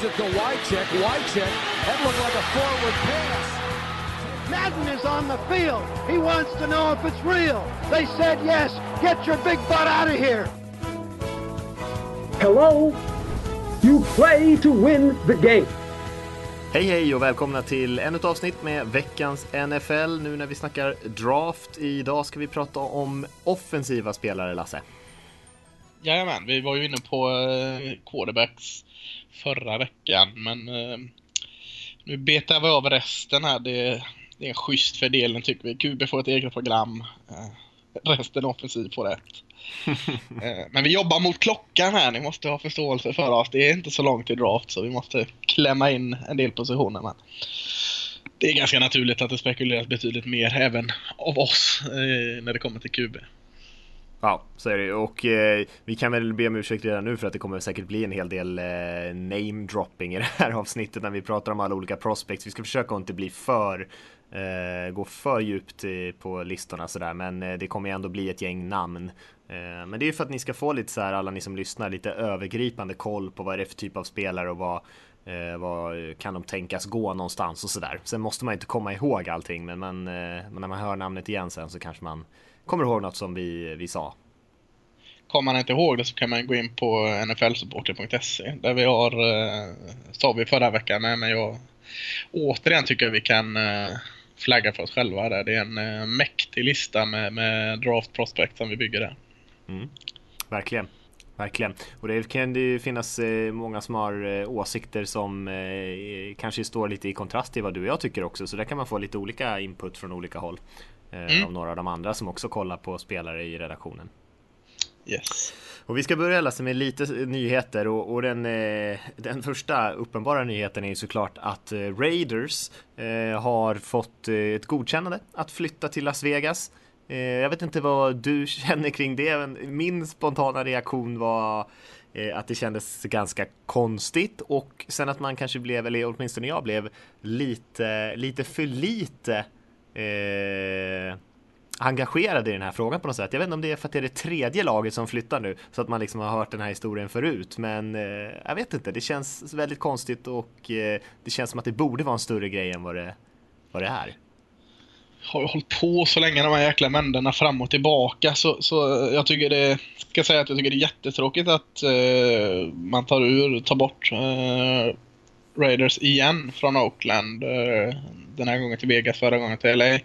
Gives it to Wycheck. Wycheck. That looked like a forward pass. Madden is on the field. He wants to know if it's real. They said yes. Get your big butt out of here. Hello? You play to win the game. Hej hej och välkomna till ännu ett avsnitt med veckans NFL. Nu när vi snackar draft. Idag ska vi prata om offensiva spelare, Lasse. Jajamän, vi var ju inne på eh, quarterbacks förra veckan, men eh, nu betar vi av resten här. Det, det är en schysst fördelning tycker vi. QB får ett eget program. Eh, resten offensiv får ett. Eh, men vi jobbar mot klockan här, ni måste ha förståelse för oss. Det är inte så långt till draft så vi måste klämma in en del positioner. Men det är ganska naturligt att det spekuleras betydligt mer även av oss eh, när det kommer till QB. Ja, så är det och eh, vi kan väl be om ursäkt redan nu för att det kommer säkert bli en hel del eh, name dropping i det här avsnittet när vi pratar om alla olika prospects. Vi ska försöka att inte bli för eh, gå för djupt eh, på listorna sådär, men eh, det kommer ju ändå bli ett gäng namn. Eh, men det är ju för att ni ska få lite så här, alla ni som lyssnar, lite övergripande koll på vad det är för typ av spelare och vad Eh, vad kan de tänkas gå någonstans och sådär. Sen måste man inte komma ihåg allting, men, man, eh, men när man hör namnet igen sen så kanske man kommer ihåg något som vi, vi sa. Kommer man inte ihåg det så kan man gå in på nflsupporter.se där vi har, eh, sa vi förra veckan med, men jag återigen tycker jag vi kan eh, flagga för oss själva där. Det är en eh, mäktig lista med, med draft prospect som vi bygger där. Mm. Verkligen. Verkligen. Och det kan det ju finnas många som har åsikter som kanske står lite i kontrast till vad du och jag tycker också. Så där kan man få lite olika input från olika håll. Mm. Av några av de andra som också kollar på spelare i redaktionen. Yes. Och vi ska börja läsa med lite nyheter och, och den, den första uppenbara nyheten är ju såklart att Raiders har fått ett godkännande att flytta till Las Vegas. Eh, jag vet inte vad du känner kring det, men min spontana reaktion var eh, att det kändes ganska konstigt och sen att man kanske blev, eller åtminstone jag blev, lite, lite för lite eh, engagerad i den här frågan på något sätt. Jag vet inte om det är för att det är det tredje laget som flyttar nu så att man liksom har hört den här historien förut. Men eh, jag vet inte, det känns väldigt konstigt och eh, det känns som att det borde vara en större grej än vad det, vad det är har ju hållit på så länge de här jäkla vänderna fram och tillbaka så, så jag tycker det, ska säga att jag tycker det är jättetråkigt att uh, man tar ur, tar bort uh, Raiders igen från Oakland. Eh, den här gången till Vegas, förra gången till LA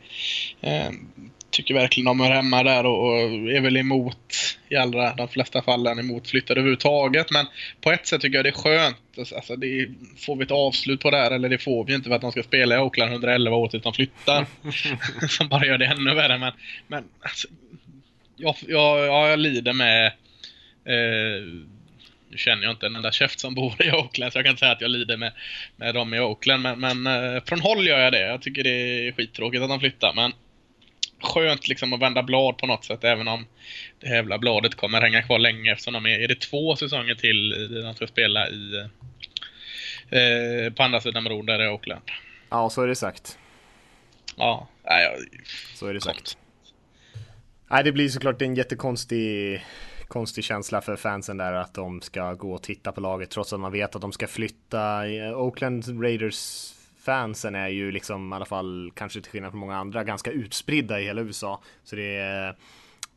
tycker verkligen de hör hemma där och, och, är väl emot i allra de flesta fallen emot flyttar överhuvudtaget. Men på ett sätt tycker jag det är skönt. Alltså det, får vi ett avslut på det här eller det får vi inte för att de ska spela i Oakland 111 år tills de flyttar. Som bara gör det ännu värre. Men, men alltså, jag, jag, jag lider med eh, nu känner jag inte en enda käft som bor i Oakland så jag kan inte säga att jag lider med, med dem i Oakland. Men, men eh, från håll gör jag det. Jag tycker det är skittråkigt att de flyttar. Men skönt liksom att vända blad på något sätt även om det jävla bladet kommer hänga kvar länge eftersom de är, är det två säsonger till de ska spela i eh, på andra sidan bron där i Oakland. Ja, så är det sagt. Ja, nej, jag, så är det sagt. Nej, det blir såklart en jättekonstig konstig känsla för fansen där att de ska gå och titta på laget trots att man vet att de ska flytta. Oakland Raiders fansen är ju liksom i alla fall, kanske till skillnad från många andra, ganska utspridda i hela USA. Så det är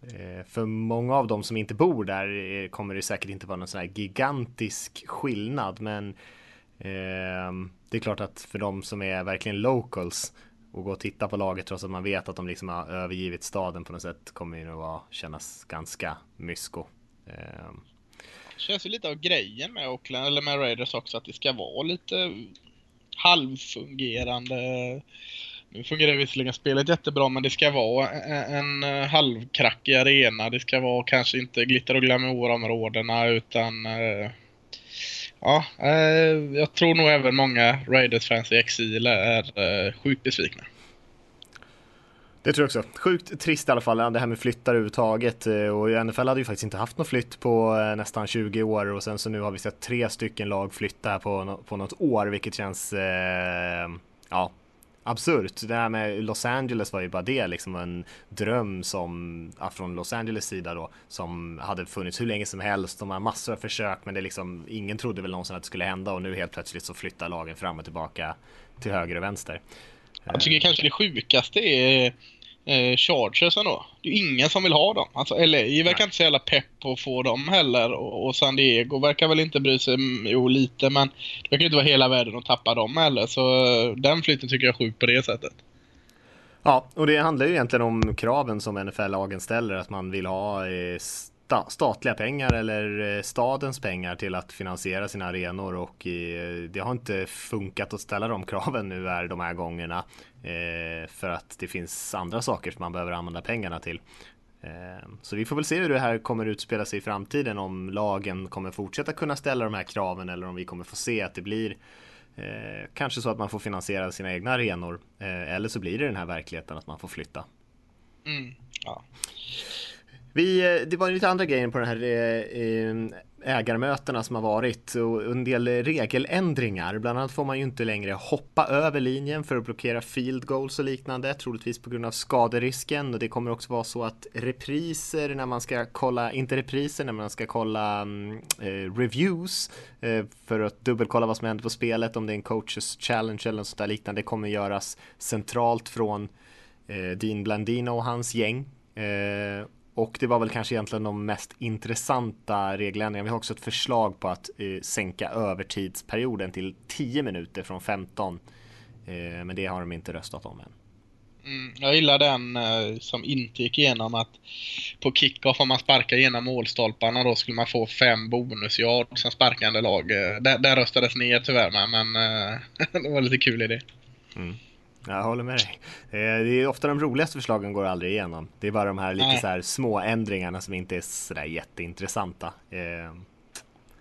eh, för många av dem som inte bor där eh, kommer det säkert inte vara någon sån här gigantisk skillnad, men eh, det är klart att för de som är verkligen locals och gå och titta på laget trots att man vet att de liksom har övergivit staden på något sätt kommer ju nog att kännas ganska mysko. Ehm. Det känns ju lite av grejen med Oakland, eller med Raiders också, att det ska vara lite halvfungerande. Nu fungerar visserligen spelet jättebra men det ska vara en, halvkrackig arena. Det ska vara kanske inte glitter och glamourområdena utan eh, Ja, eh, jag tror nog även många Raiders-fans i exil är eh, sjukt besvikna. Det tror jag också. Sjukt trist i alla fall, det här med flyttar överhuvudtaget. Eh, och NFL hade ju faktiskt inte haft någon flytt på eh, nästan 20 år och sen så nu har vi sett tre stycken lag flytta här på, på något år, vilket känns, eh, ja, absurt. Det här med Los Angeles var ju bara det, liksom en dröm som, från Los Angeles sida då, som hade funnits hur länge som helst. De har massor av försök, men det liksom, ingen trodde väl någonsin att det skulle hända och nu helt plötsligt så flyttar lagen fram och tillbaka till höger och vänster. Jag tycker kanske det sjukaste är eh, Chargers ändå. Det är ingen som vill ha dem. Alltså LA verkar inte så jävla pepp på att få dem heller och, och San Diego verkar väl inte bry sig, jo lite men det verkar inte vara hela världen att tappa dem heller så eh, den flytten tycker jag är sjuk på det sättet. Ja, och det handlar ju egentligen om kraven som NFL-lagen ställer, att man vill ha eh, sta statliga pengar eller eh, stadens pengar till att finansiera sina arenor och det har inte funkat att ställa de kraven nu är de här gångerna för att det finns andra saker som man behöver använda pengarna till. Så vi får väl se hur det här kommer utspela sig i framtiden om lagen kommer fortsätta kunna ställa de här kraven eller om vi kommer få se att det blir eh, kanske så att man får finansiera sina egna arenor eh, eller så blir det den här verkligheten att man får flytta. Mm, ja. Vi, eh, det var lite andra grejer på de här eh, eh, ägarmötena som har varit och en del regeländringar. Bland annat får man ju inte längre hoppa över linjen för att blockera field goals och liknande, troligtvis på grund av skaderisken. Och det kommer också vara så att repriser när man ska kolla, inte repriser när man ska kolla mm, eh, reviews eh, för att dubbelkolla vad som händer på spelet, om det är en coaches challenge eller något sånt där liknande, det kommer göras centralt från eh, Dean Blandino och hans gäng. Eh, Eh, och det var väl kanske egentligen de mest intressanta regeländringarna. Vi har också ett förslag på att eh, sänka övertidsperioden till 10 minuter från 15. Eh, men det har de inte röstat om än. Mm, jag gillar den eh, som inte gick igenom att på kickoff om man sparkar genom målstolparna då skulle man få fem bonusyard som sparkande lag. Eh, där, där röstades ner tyvärr med, men eh, det var lite kul idé. Mm. Jag håller med dig. Det är ofta de roligaste förslagen går aldrig igenom. Det är bara de här lite Nej. så här små ändringarna som inte är så där jätteintressanta. Eh,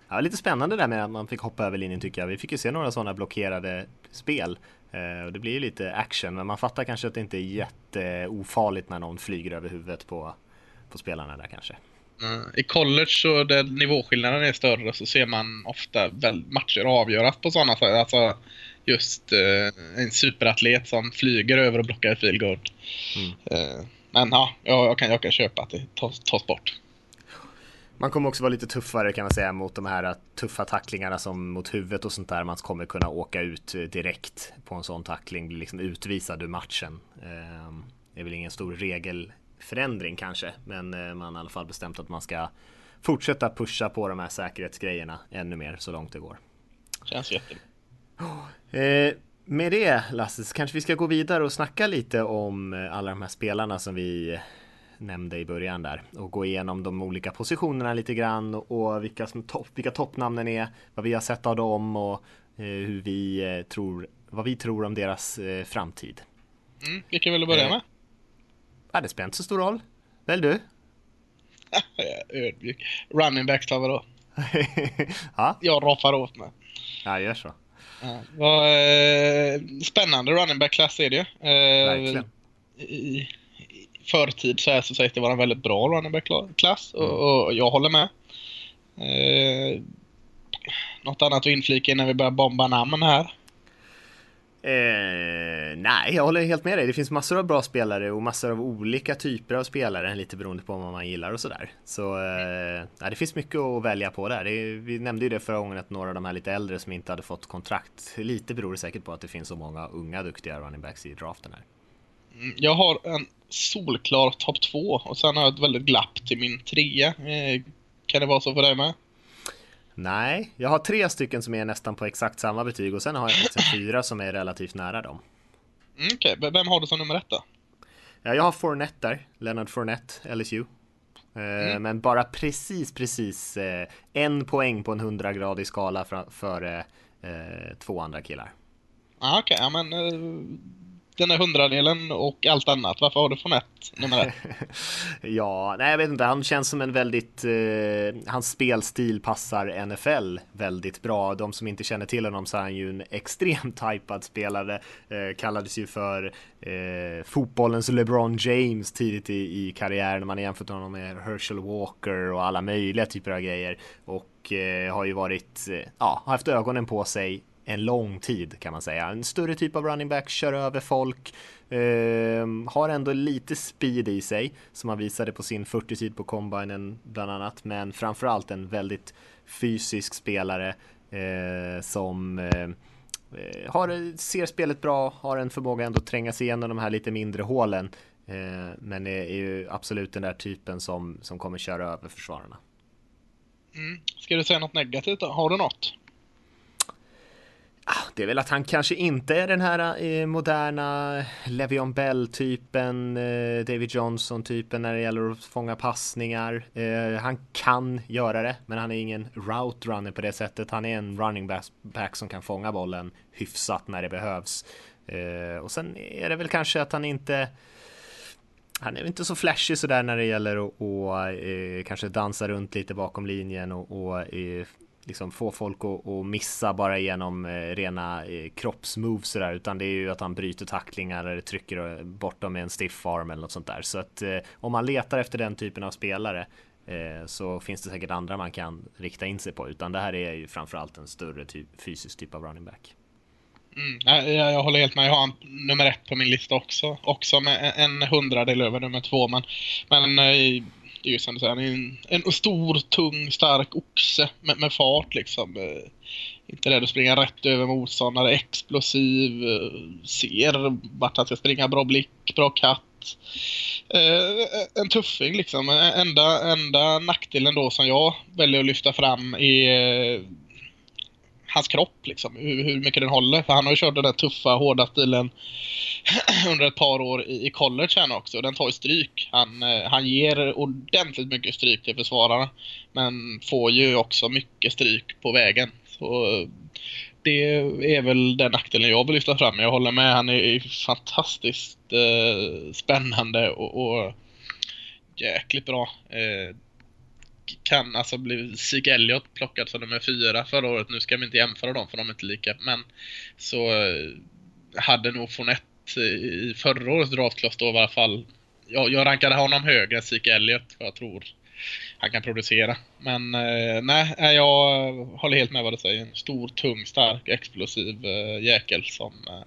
ja, lite spännande där med att man fick hoppa över linjen tycker jag. Vi fick ju se några sådana blockerade spel. Eh, och det blir ju lite action, men man fattar kanske att det inte är jätteofarligt när någon flyger över huvudet på, på spelarna där kanske. I college så där nivåskillnaden är större så ser man ofta väl matcher avgöras på sådana sätt. Alltså just eh, en superatlet som flyger över och blockar ett field goal. Mm. Eh, men ja, jag kan, jag kan köpa att det tas, tas bort. Man kommer också vara lite tuffare kan man säga mot de här tuffa tacklingarna som mot huvudet och sånt där. Man kommer kunna åka ut direkt på en sån tackling, bli liksom utvisad ur matchen. Eh, det är väl ingen stor regelförändring kanske, men eh, man har i alla fall bestämt att man ska fortsätta pusha på de här säkerhetsgrejerna ännu mer så långt det går. Känns jättebra. Eh, med det Lasse, så kanske vi ska gå vidare och snacka lite om eh, alla de här spelarna som vi nämnde i början där och gå igenom de olika positionerna lite grann och vilka, som topp, vilka toppnamnen är, vad vi har sett av dem och eh, hur vi tror, vad vi tror om deras framtid. Mm, vilka vill du börja med? Ja, det spelar inte så stor roll. Välj du. Ödmjuk. Running backs tar vi då. ja. Jag roffar åt mig. Ja, gör så. Ja, vad, eh, spännande running back-klass är det ju. Eh, Verkligen. I, I förtid så, är, så sägs det vara en väldigt bra running back-klass och, mm. och, jag håller med. Eh, något annat att inflika innan vi börjar bomba namn här? Eh, nej, jag håller helt med dig. Det finns massor av bra spelare och massor av olika typer av spelare, lite beroende på vad man gillar och sådär. Så eh, det finns mycket att välja på där. Det, vi nämnde ju det förra gången att några av de här lite äldre som inte hade fått kontrakt, lite beror det säkert på att det finns så många unga duktiga running backs i draften här. Mm, jag har en solklar topp två och sen har jag ett väldigt glapp till min trea. Eh, kan det vara så för dig med? Nej, jag har tre stycken som är nästan på exakt samma betyg och sen har jag faktiskt fyra som är relativt nära dem. Mm, Okej, okay. vem har du som nummer ett då? Ja, jag har Fournette där, Leonard Fournette, LSU. Eh, mm. Men bara precis, precis eh, en poäng på en 100-gradig skala före eh, två andra killar. Ah, Okej, okay. ja men den här hundradelen och allt annat. Varför har du Fournette nummer ett? ja, nej jag vet inte. Han känns som en väldigt, eh, hans spelstil passar NFL väldigt bra. De som inte känner till honom så är han ju en extremt hypad spelare. Eh, kallades ju för eh, fotbollens LeBron James tidigt i, i karriären. Man har jämfört honom med Herschel Walker och alla möjliga typer av grejer. Och eh, har ju varit, eh, ja, haft ögonen på sig en lång tid kan man säga. En större typ av running back, kör över folk, eh, har ändå lite speed i sig som han visade på sin 40-tid på combinen bland annat, men framförallt en väldigt fysisk spelare eh, som ehm, eh, har, ser spelet bra, har en förmåga ändå att tränga sig igenom de här lite mindre hålen. Eh, men är, är ju absolut den där typen som, som kommer köra över försvararna. Mm. Ska du säga något negativt då? Har du något? Ah, det är väl att han kanske inte är den här eh, moderna Levion Bell-typen, eh, David Johnson-typen när det gäller att fånga passningar. Eh, han kan göra det, men han är ingen route runner på det sättet. Han är en running back som kan fånga bollen hyfsat när det behövs. Eh, och sen är det väl kanske att han inte han är inte så flashig sådär när det gäller att och, eh, kanske dansa runt lite bakom linjen och, och eh, liksom få folk att, att missa bara genom eh, rena eh, kroppsmoves sådär utan det är ju att han bryter tacklingar eller trycker eh, bort dem med en stiff arm eller något sånt där. Så att om man letar efter den typen av spelare så finns det säkert andra man kan rikta in sig på utan det här är ju framförallt en större typ, fysisk typ av running back. Mm, jag, jag, håller helt med. Jag har nummer ett på min lista också. Också med en hundradel över nummer två. Men, men det är ju som du säger, en, en stor, tung, stark oxe med, med fart liksom. Eh, inte rädd att springa rätt över motståndare, explosiv, eh, ser vart han ska springa, bra blick, bra katt. Eh, en tuffing liksom. Enda, enda nackdelen då som jag väljer att lyfta fram är hans kropp liksom. Hur, hur, mycket den håller. För han har ju kört den där tuffa, hårda stilen under ett par år i, i college här också. Den tar ju stryk. Han, eh, han ger ordentligt mycket stryk till försvararna. Men får ju också mycket stryk på vägen. Så eh, det är väl den nackdelen jag vill lyfta fram. Jag håller med. Han är fantastiskt eh, spännande och, och jäkligt bra. Eh, kan alltså bli Zeke Elliot plockad som nummer fyra förra året. Nu ska vi inte jämföra dem för de är inte lika. Men så eh, hade nog Fournette eh, i förra årets draftklass då i alla fall. Jag, jag rankade honom högre än Zeke Elliot. för jag tror han kan producera. Men eh, nej, jag håller helt med vad du säger. En stor, tung, stark, explosiv eh, jäkel som eh,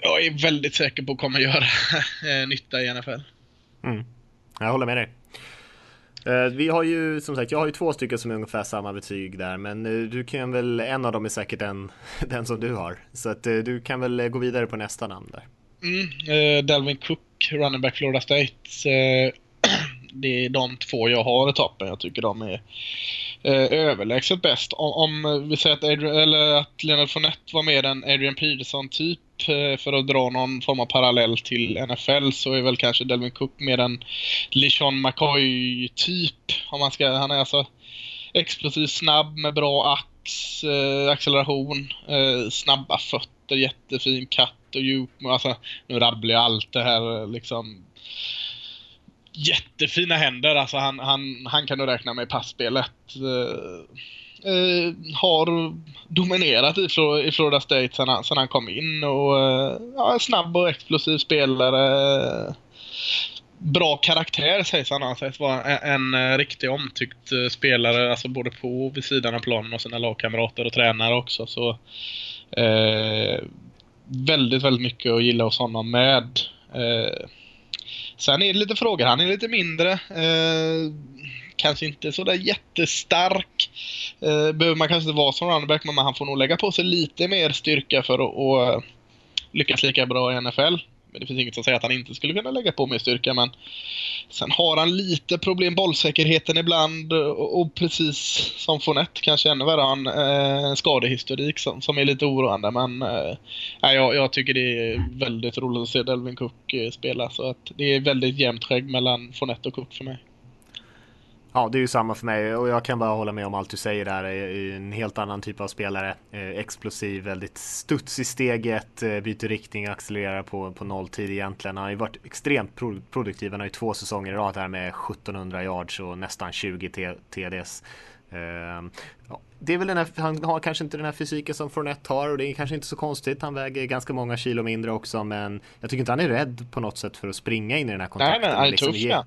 jag är väldigt säker på kommer göra eh, nytta i NFL. Mm. Jag håller med dig. Eh, vi har ju som sagt, jag har ju två stycken som är ungefär samma betyg där, men eh, du kan väl, en av dem är säkert den, den som du har. Så att eh, du kan väl gå vidare på nästa namn där. Mm, eh, Delvin Cook, running back Florida State. Eh, det är de två jag har i toppen. Jag tycker de är eh, överlägset bäst. Om, om vi säger att, Adrian, eller att Leonard Fournette var mer en Adrian Peterson-typ eh, för att dra någon form av parallell till NFL så är väl kanske Delvin Cook mer en LeSean McCoy-typ. Om man ska, han är alltså explosiv, snabb med bra ax, eh, acceleration, eh, snabba fötter, jättefin katt och djup. Alltså, nu rabblar jag allt det här eh, liksom jättefina händer. Alltså han, han, han kan du räkna med i passspelet. Uh, eh, uh, eh, har dominerat i, i Florida State sen han, sen han kom in och uh, ja, snabb och explosiv spelare. Bra karaktär sägs han ha sägs vara en, en riktigt omtyckt spelare, alltså både på och vid sidan av planen och sina lagkamrater och tränare också. Så väldigt, väldigt mycket att gilla hos honom med. Sen är det lite frågor. Han är lite mindre. Eh, kanske inte sådär jättestark. Eh, behöver man kanske inte vara som runnerback, men han får nog lägga på sig lite mer styrka för att och, lyckas lika bra i NFL. Men det finns inget som säger att han inte skulle kunna lägga på mer styrka. Men sen har han lite problem bollsäkerheten ibland och, och precis som Fonett kanske ännu värre har han eh, en skadehistorik som, som är lite oroande. Men eh, jag, jag tycker det är väldigt roligt att se Delvin Cook eh, spela. Så att det är väldigt jämnt skägg mellan Fonett och Cook för mig. Ja, det är ju samma för mig och jag kan bara hålla med om allt du säger där. En helt annan typ av spelare. Eh, explosiv, väldigt studs i steget, eh, byter riktning, accelererar på, på nolltid egentligen. Han har ju varit extremt produktiv. Han har ju två säsonger i rad här med 1700 yards och nästan 20 TDs. Ehm, ja, det är väl den här, han har kanske inte den här fysiken som Fournette har och det är kanske inte så konstigt. Han väger ganska många kilo mindre också men jag tycker inte han är rädd på något sätt för att springa in i den här kontakten. Nej, men han är liksom, tuff, ge, ja.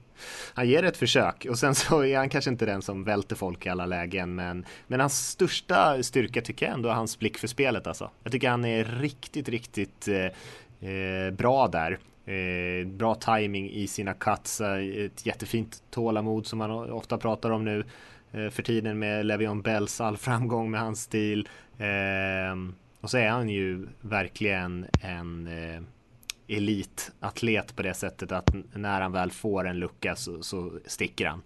Han ger ett försök och sen så är han kanske inte den som välter folk i alla lägen men, men hans största styrka tycker jag ändå är hans blick för spelet alltså. Jag tycker han är riktigt, riktigt eh, eh, bra där. Eh, bra timing i sina cuts, eh, ett jättefint tålamod som man ofta pratar om nu Eh, för tiden med Levion Bells all framgång med hans stil. Eh, och så är han ju verkligen en eh, elitatlet på det sättet att när han väl får en lucka så, så sticker han.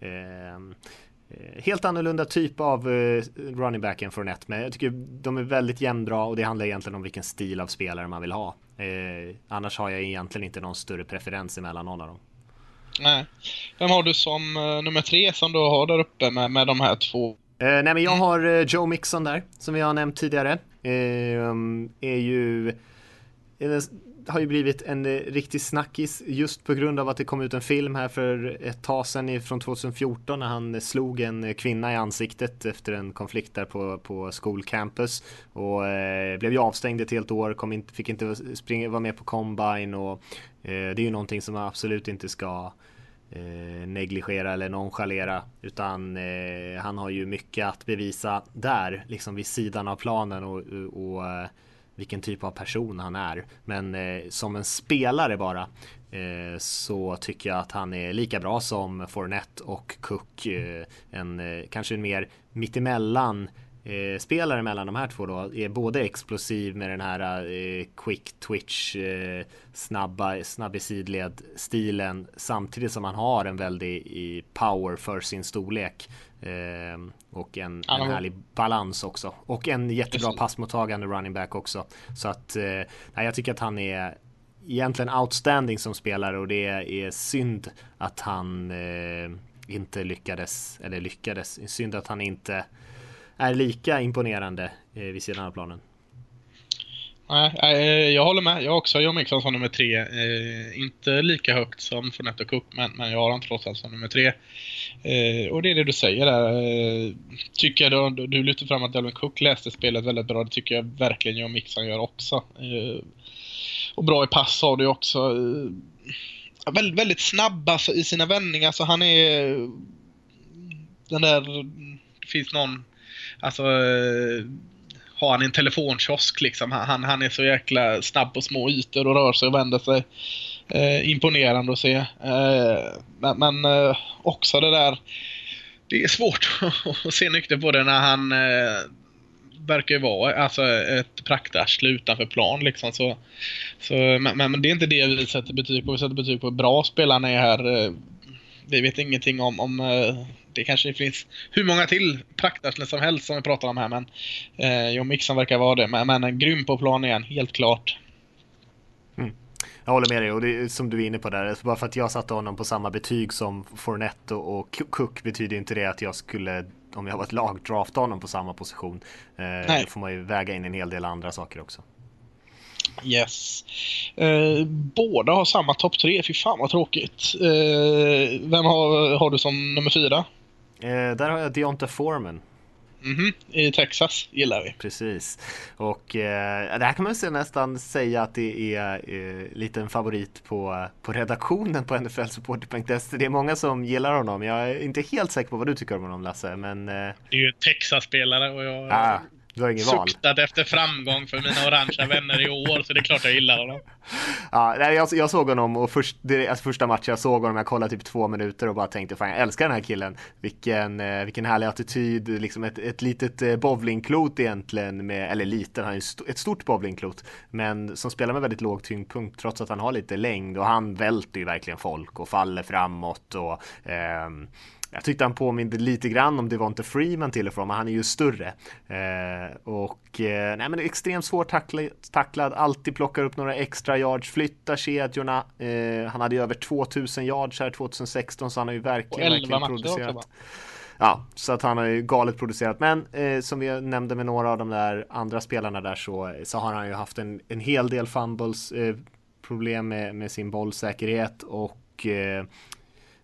Ehm, eh, helt annorlunda typ av eh, running backen än ett men jag tycker de är väldigt jämndra och det handlar egentligen om vilken stil av spelare man vill ha. Eh, annars har jag egentligen inte någon större preferens emellan någon av dem. Nej. Vem har du som uh, nummer tre som du har där uppe med, med de här två? Eh, nej men jag mm. har eh, Joe Mixon där, som vi har nämnt tidigare. Eh, är ju har ju blivit en eh, riktig snackis just på grund av att det kom ut en film här för ett tag sedan från 2014 när han eh, slog en eh, kvinna i ansiktet efter en konflikt där på, på skolcampus och eh, blev ju avstängd ett helt år, kom in, fick inte springa, vara med på combine och eh, det är ju någonting som man absolut inte ska eh, negligera eller nonchalera utan eh, han har ju mycket att bevisa där, liksom vid sidan av planen och, och och vilken typ av person han är. Men eh, som en spelare bara eh, så tycker jag att han är lika bra som Fournette och Cook. Eh, en eh, kanske en mer mittemellan eh, spelare mellan de här två då är både explosiv med den här eh, quick twitch eh, snabba, snabb i sidled stilen samtidigt som han har en väldig power för sin storlek. Eh, och en, en härlig balans också. Och en jättebra passmottagande running back också. Så att, eh, nej, jag tycker att han är egentligen outstanding som spelare och det är synd att han eh, inte lyckades, eller lyckades, synd att han inte är lika imponerande eh, vid sidan av planen. Nej, eh, jag håller med. Jag har också John Mixon som nummer tre. Eh, inte lika högt som Fornetto Cup, Cook, men, men jag har honom trots allt som nummer tre. Eh, och det är det du säger där. Eh, tycker jag du, du lyfter fram att Delvin Cook läste spelet väldigt bra. Det tycker jag verkligen John Mixon gör också. Eh, och bra i pass har du också. Eh, väldigt, väldigt snabb alltså, i sina vändningar. Så han är eh, den där... Det finns någon... Alltså eh, har han en telefonkiosk liksom. Han, han är så jäkla snabb på små ytor och rör sig och vänder sig. Eh, imponerande att se. Eh, men, men eh, också det där, det är svårt att se nykter på det när han eh, verkar ju vara alltså, ett praktarsle utanför plan. Liksom, så, så, men, men, det är inte det vi sätter betyg på. Vi sätter betyg på hur bra spelarna är här. Eh, vi vet ingenting om, om eh, det kanske finns hur många till praktarslen som helst som vi pratar om här. Men eh, John Mixon verkar vara det. Men, men grym på plan igen, helt klart. Mm. Jag håller med dig och det är som du är inne på där. Bara för att jag satte honom på samma betyg som Fournette och Cook betyder inte det att jag skulle om jag var ett lag drafta honom på samma position. Eh, då får man ju väga in en hel del andra saker också. Yes. Eh, båda har samma topp tre. Fy fan vad tråkigt. Eh, vem har, har du som nummer fyra? Eh, där har jag Deonta Foreman. Mm -hmm. I Texas gillar vi. Precis. Och eh, det här kan man nästan säga att det är eh, lite en favorit på, på redaktionen på nflsupporter.se. Det är många som gillar honom. Jag är inte helt säker på vad du tycker om honom Lasse, men... Eh... Det är ju Texas-spelare och jag... Ah. Du har inget val. Suktat efter framgång för mina orangea vänner i år, så det är klart jag gillar honom. Ja, jag, jag såg honom och först, det, alltså första matchen jag såg honom, jag kollade typ två minuter och bara tänkte fan jag älskar den här killen. Vilken, eh, vilken härlig attityd, liksom ett, ett litet eh, bowlingklot egentligen med, eller liten, han är st ett stort bowlingklot. Men som spelar med väldigt låg tyngdpunkt trots att han har lite längd och han välter ju verkligen folk och faller framåt och eh, jag tyckte han påminde lite grann om Devonte Freeman till och från, men han är ju större. Eh, och eh, nej, men extremt svårt tacklad, tacklad, alltid plockar upp några extra yards, flyttar kedjorna. Eh, han hade ju över 2000 yards här 2016, så han har ju verkligen, verkligen producerat. Ja, så att han har ju galet producerat. Men eh, som vi nämnde med några av de där andra spelarna där så, så har han ju haft en, en hel del fumbles, eh, problem med, med sin bollsäkerhet och eh,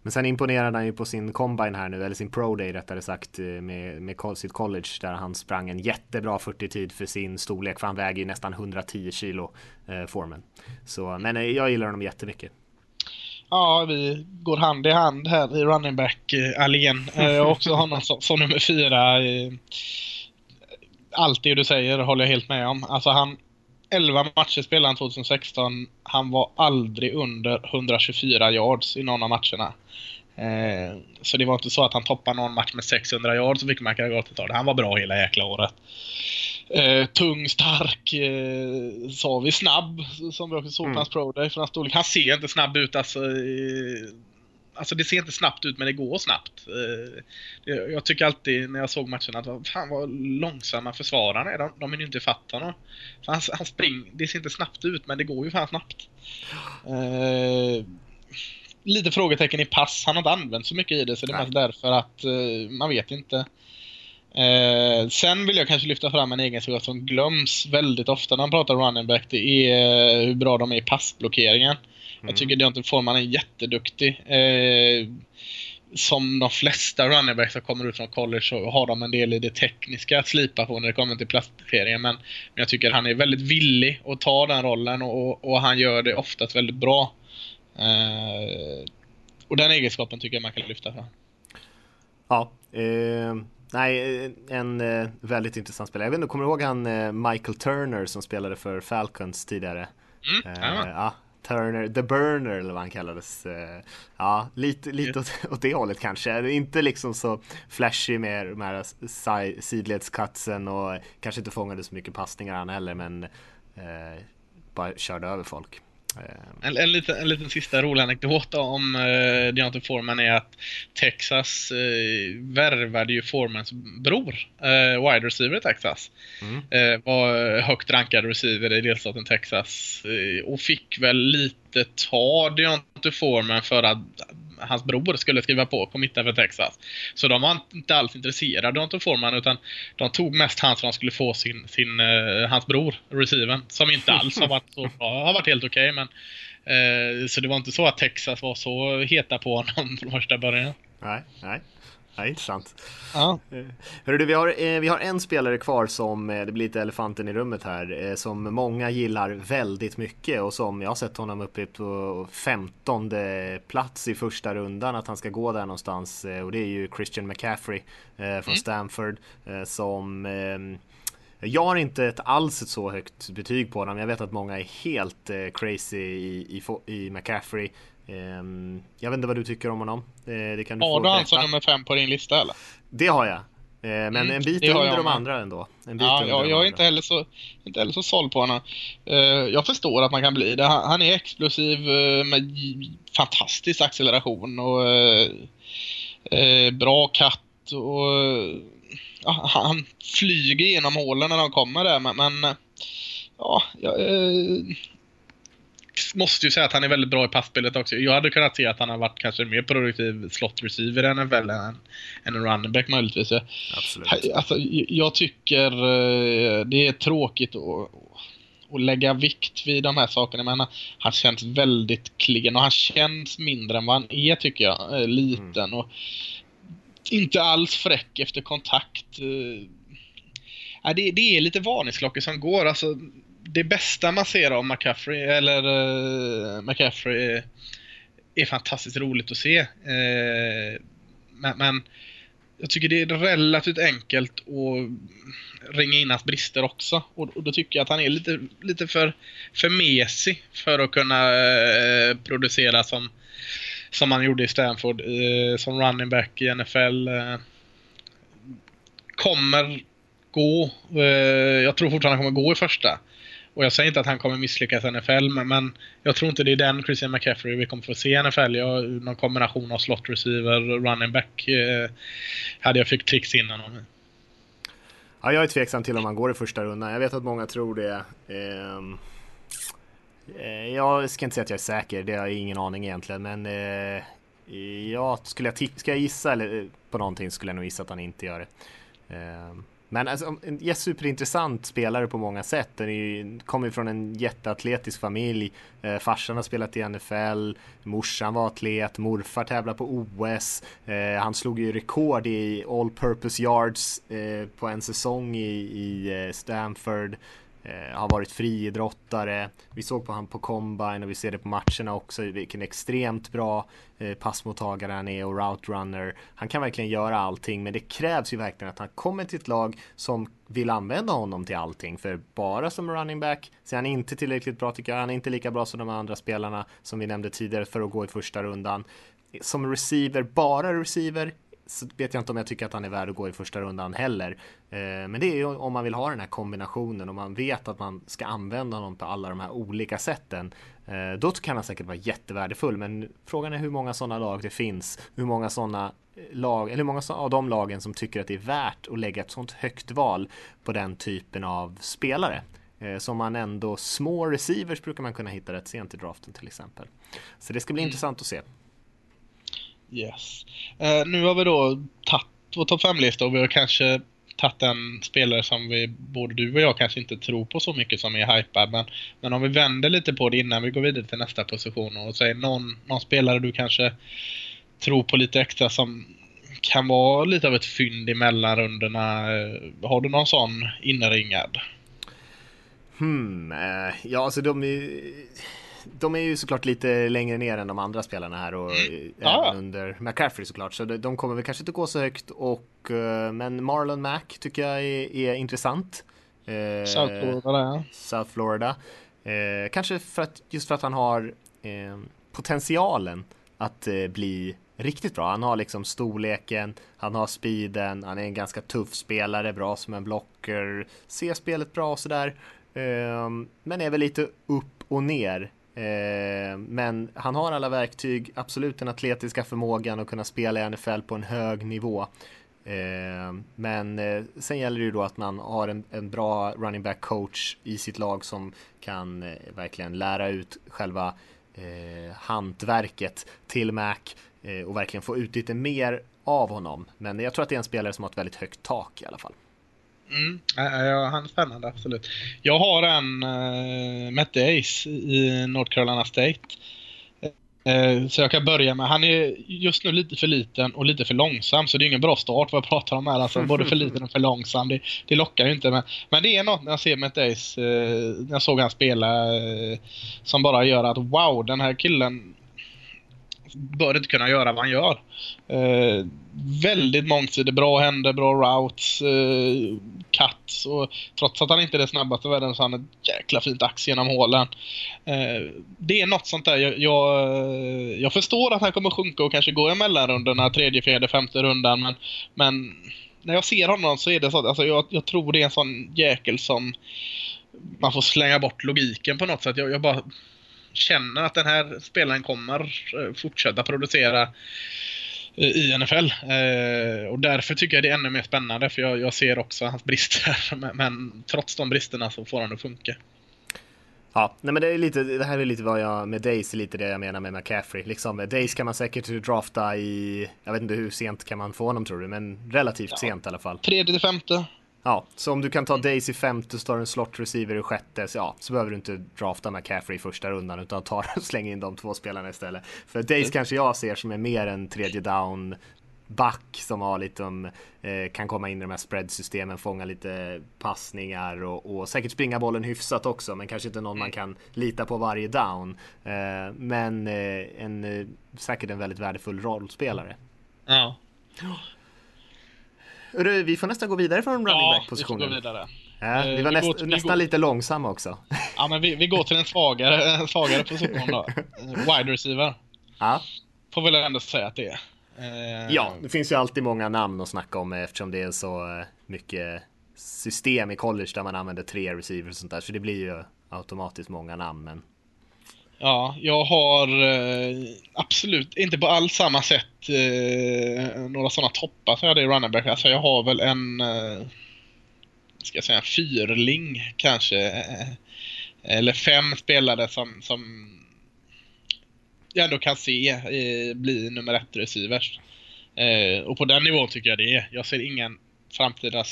men sen imponerade han ju på sin combine här nu, eller sin pro day rättare sagt, eh, med, med sitt college där han sprang en jättebra 40-tid för sin storlek, för han väger ju nästan 110 kilo, eh, formen. Så, men eh, jag gillar honom jättemycket. Ja, vi går hand i hand här i running back-allén. Eh, har också honom som, som nummer fyra. Allt det du säger håller jag helt med om. Alltså han, 11 matcher spelade han 2016. Han var aldrig under 124 yards i någon av matcherna. Eh, så det var inte så att han toppade någon match med 600 yards och fick McAgott ta det. Han var bra hela jäkla året. Eh, tung, stark, eh, sa vi snabb, som vi också såg på hans pro day för hans storlek. Han ser inte snabb ut alltså. Eh, alltså det ser inte snabbt ut men det går snabbt. Eh, jag tycker alltid när jag såg matchen att fan vad långsamma försvararna är. De, de är ju inte ifatt honom. Han, han spring, det ser inte snabbt ut men det går ju fan snabbt. Eh, lite frågetecken i pass. Han har inte använt så mycket i det så det är mest därför att eh, man vet inte. Eh, sen vill jag kanske lyfta fram en egenskap som glöms väldigt ofta när man pratar running back. Det är eh, hur bra de är i passblockeringen. Mm. Jag tycker Deontay Foreman är jätteduktig. Eh, som de flesta running backs som kommer ut från college så har de en del i det tekniska att slipa på när det kommer till plastblockeringen. Men, men jag tycker han är väldigt villig att ta den rollen och, och han gör det oftast väldigt bra. Eh, och den egenskapen tycker jag man kan lyfta fram. Ja, eh, nej, en eh, väldigt intressant spelare. Jag vet inte, kommer du ihåg han eh, Michael Turner som spelade för Falcons tidigare? Mm, ja. Turner, The Burner eller vad han kallades. Eh, ja, lite, lite åt, åt det hållet kanske. Inte liksom så flashy med de här sidledskatsen och kanske inte fångade så mycket passningar han heller, men eh, bara körde över folk. Eh, en, en, liten, en liten sista rolig anekdot om uh, Deontay Foreman är att Texas uh, värvade ju Foremans bror, uh, wide receiver i Texas. Mm. Uh, var högt rankad receiver i delstaten Texas och fick väl lite ta Deontay Foreman för att hans bror skulle skriva på, committa för Texas. Så de var inte alls intresserade av Foreman utan de tog mest han skulle få sin, sin, uh, hans bror, receiven, som inte alls har varit så bra. Har varit helt okej okay, men uh, så det var inte så att Texas var så heta på honom från första början. Nej, nej. Ja, intressant. Ja. Eh, hörru vi har, eh, vi har en spelare kvar som, eh, det blir lite elefanten i rummet här, som många gillar väldigt mycket och som jag har sett honom uppe på femtonde plats i första rundan att han ska gå där någonstans och det är ju Christian McCaffrey från mm. Stanford som jag har inte ett alls ett så högt betyg på honom. Jag vet att många är helt crazy i, i, i McCaffrey. Ehm, jag vet inte vad du tycker om honom. Eh, det kan du har du han som nummer fem på din lista eller? Det har jag. Eh, men mm, en bit under de andra ändå. En bit ja, ja jag är inte heller så, inte heller så såld på honom. Eh, jag förstår att man kan bli det. Han är explosiv med fantastisk acceleration och bra katt och han flyger genom hålen när de kommer där men, men ja, jag, måste ju säga att han är väldigt bra i passspelet också. Jag hade kunnat se att han har varit kanske mer produktiv slot receiver än NFL än, än en running back möjligtvis. Absolut. Alltså, jag tycker eh, det är tråkigt att, att lägga vikt vid de här sakerna. Men han känns väldigt klen och han känns mindre än vad han är tycker jag. Eh, liten mm. och inte alls fräck efter kontakt. Eh, det, det är lite varningsklockor som går. Alltså, det bästa man ser av McCaffrey, eller uh, McCaffrey är, är, fantastiskt roligt att se. Uh, men, men, jag tycker det är relativt enkelt att ringa in hans brister också. Och, och då tycker jag att han är lite, lite för, för mesig för att kunna uh, producera som, som han gjorde i Stanford, som running back i NFL. kommer gå. jag tror fortfarande han kommer gå i första. Och jag säger inte att han kommer misslyckas i NFL, men, men jag tror inte det är den Christian McCaffrey vi kommer få se i NFL. Jag, någon kombination av slot receiver, och running back, eh, hade jag fick tricks innan honom. Ja, jag är tveksam till om han går i första rundan. Jag vet att många tror det. Ehm, eh, jag ska inte säga att jag är säker, det har jag ingen aning egentligen, men eh, ja, skulle jag, ska jag gissa eller, eh, på någonting skulle jag nog gissa att han inte gör det. Ehm, men alltså, en superintressant spelare på många sätt. Den kommer från en jätteatletisk familj. Eh, farsan har spelat i NFL, morsan var atlet, morfar tävlar på OS. Eh, han slog ju rekord i all purpose yards eh, på en säsong i, i eh, Stanford. Eh, har varit friidrottare. Vi såg på han på combine och vi ser det på matcherna också vilken extremt bra eh, passmottagare han är och route runner. Han kan verkligen göra allting men det krävs ju verkligen att han kommer till ett lag som vill använda honom till allting för bara som running back så är han inte tillräckligt bra tycker jag. Han är inte lika bra som de andra spelarna som vi nämnde tidigare för att gå i första rundan. Som receiver, bara receiver, vet jag inte om jag tycker att han är värd att gå i första rundan heller. Eh, men det är ju om man vill ha den här kombinationen och man vet att man ska använda honom på alla de här olika sätten. Eh, då kan han säkert vara jättevärdefull, men frågan är hur många sådana lag det finns, hur många sådana eh, lag, eller hur många av de lagen som tycker att det är värt att lägga ett sånt högt val på den typen av spelare. Som man ändå, små receivers brukar man kunna hitta rätt sent i draften till exempel. Så det ska bli mm. intressant att se. Yes. Uh, nu har vi då tagit vår topp 5-lista och vi har kanske tagit en spelare som vi, både du och jag kanske inte tror på så mycket som är hypad. Men, men om vi vänder lite på det innan vi går vidare till nästa position och säger någon, någon spelare du kanske tror på lite extra som kan vara lite av ett fynd i mellanrundorna. Eh, har du någon sån inringad? Hmm, eh, ja alltså de är de är ju såklart lite längre ner än de andra spelarna här och mm. även ah. under McCaffrey såklart. Så de kommer väl kanske inte gå så högt och eh, men Marlon Mack tycker jag är, är intressant. Eh, South Florida, ja. South Florida. Eh, kanske för att just för att han har eh, potentialen att eh, bli riktigt bra. Han har liksom storleken, han har speeden, han är en ganska tuff spelare, bra som en blocker, ser spelet bra och sådär. Eh, men är väl lite upp och ner Eh, men han har alla verktyg, absolut den atletiska förmågan att kunna spela i NFL på en hög nivå. Eh, men eh, sen gäller det ju då att man har en, en bra running back coach i sitt lag som kan eh, verkligen lära ut själva eh, hantverket till Mac eh, och verkligen få ut lite mer av honom. Men jag tror att det är en spelare som har ett väldigt högt tak i alla fall. Mm, ja, han är spännande, absolut. Jag har en uh, Matt Dace i North Carolina State. Uh, så jag kan börja med, han är just nu lite för liten och lite för långsam så det är ingen bra start vad jag pratar om här. Alltså både för liten och för långsam. Det, det lockar ju inte. Men, men det är något när jag ser Matt Dace, uh, när jag såg han spela, som bara gör att wow, den här killen bör inte kunna göra vad han gör. Eh, väldigt mångsidig, bra händer, bra routes, eh, cuts och trots att han inte är det snabbaste i världen så har han ett jäkla fint ax genom hålen. Eh, det är något sånt där. Jag, jag, eh, jag, förstår att han kommer sjunka och kanske gå i mellanrundorna, tredje, fjärde, femte rundan men, men när jag ser honom så är det så alltså jag, jag tror det är en sån jäkel som man får slänga bort logiken på något sätt. Jag, jag bara känner att den här spelaren kommer eh, fortsätta producera eh, i NFL. Eh, och därför tycker jag det är ännu mer spännande för jag, jag ser också hans brister. Men, men, trots de bristerna så får han att funka. Ja, nej men det är lite, det här är lite vad jag med Days, lite det jag menar med McCaffrey. Liksom, Days kan man säkert drafta i, jag vet inte hur sent kan man få honom tror du, men relativt ja, sent i alla fall. Tredje till femte. Ja, så om du kan ta Daisy femte, står en slot receiver i sjätte, så, ja, så behöver du inte drafta McCaffrey i första rundan utan ta och släng in de två spelarna istället. För Daisy mm. kanske jag ser som är mer en tredje down back som har lite um, eh, kan komma in i de här spread-systemen, fånga lite passningar och, och, säkert springa bollen hyfsat också, men kanske inte någon man mm. kan lita på varje down. Eh, men eh, en, eh, säkert en väldigt värdefull rollspelare. Ja. Vi får nästan gå vidare från running back-positionen. Ja, vi får gå vidare. Ja, vi var vi näst, till, nästan går... lite långsamma också. Ja, men vi, vi går till en svagare, en svagare position då. Wide receiver. Ja. Får väl ändå säga att det är. Eh... Ja, det finns ju alltid många namn att snacka om eftersom det är så eh, mycket system i college där man använder tre receivers och sånt där. Så det blir ju automatiskt många namn. Men Ja, jag har eh, absolut inte på alls samma sätt eh, några sådana toppar som jag hade i running back. Alltså jag har väl en, eh, ska jag säga, en fyrling kanske. Eh, eller fem spelare som, som jag ändå kan se eh, bli nummer ett receivers. Eh, och på den nivån tycker jag det är. Jag ser ingen framtida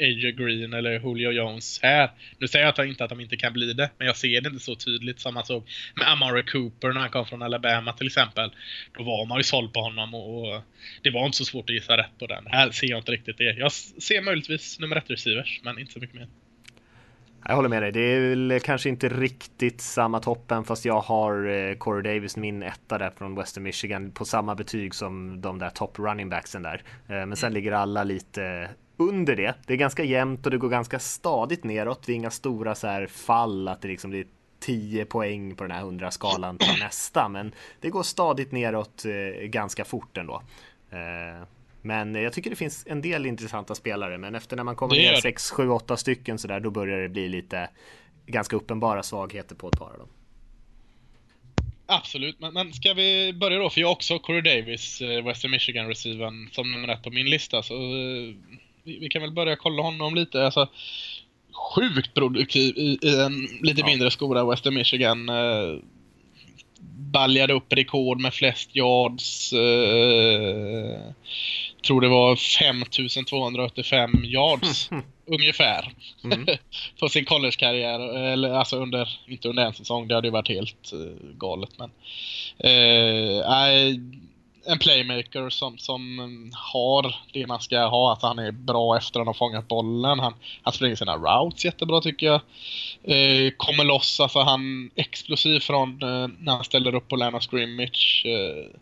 AJ Green eller Julio Jones här. Nu säger jag inte att de inte kan bli det, men jag ser det inte så tydligt som man såg med Amari Cooper när han kom från Alabama till exempel. Då var man ju såld på honom och, det var inte så svårt att gissa rätt på den. Här ser jag inte riktigt det. Jag ser möjligtvis nummer ett receivers, men inte så mycket mer. Jag håller med dig. Det är väl kanske inte riktigt samma toppen fast jag har eh, Corey Davis, min etta där från Western Michigan på samma betyg som de där top running backsen där. Eh, men sen mm. ligger alla lite under det. Det är ganska jämnt och det går ganska stadigt neråt. Det är inga stora så här fall att det liksom blir 10 poäng på den här 100 skalan till nästa, men det går stadigt neråt eh, ganska fort ändå. Eh, men jag tycker det finns en del intressanta spelare, men efter när man kommer ner 6, 7, 8 stycken så där, då börjar det bli lite ganska uppenbara svagheter på ett par av dem. Absolut, men, men ska vi börja då? För jag har också Corey Davis, eh, Western Michigan receiven som nummer ett på min lista. Så vi, vi, kan väl börja kolla honom lite. Alltså, sjukt produktiv i, i en lite ja. mindre skola, Western Michigan. Eh, baljade upp rekord med flest yards. Eh, tror det var 5285 yards ungefär. Mm. på sin collegekarriär. Eller alltså under, inte under en säsong, det hade ju varit helt uh, galet. Men, uh, en playmaker som, som har det man ska ha. Att han är bra efter att han har fångat bollen. Han, han springer sina routes jättebra tycker jag. Eh, kommer loss, alltså han explosiv från eh, när han ställer upp på Lana Scrimmage. Eh,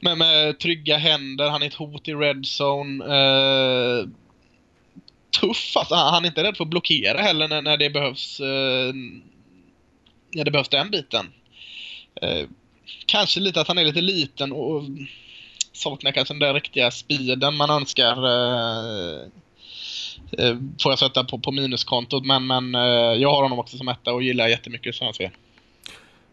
med, med trygga händer, han är ett hot i red zone. Eh, tuff alltså, han är inte rädd för att blockera heller när, när det behövs. Eh, när det behövs den biten. Eh, Kanske lite att han är lite liten och saknar kanske den där riktiga speeden man önskar. Eh, eh, får jag sätta på, på minuskontot men, men eh, jag har honom också som etta och gillar jättemycket så han ser.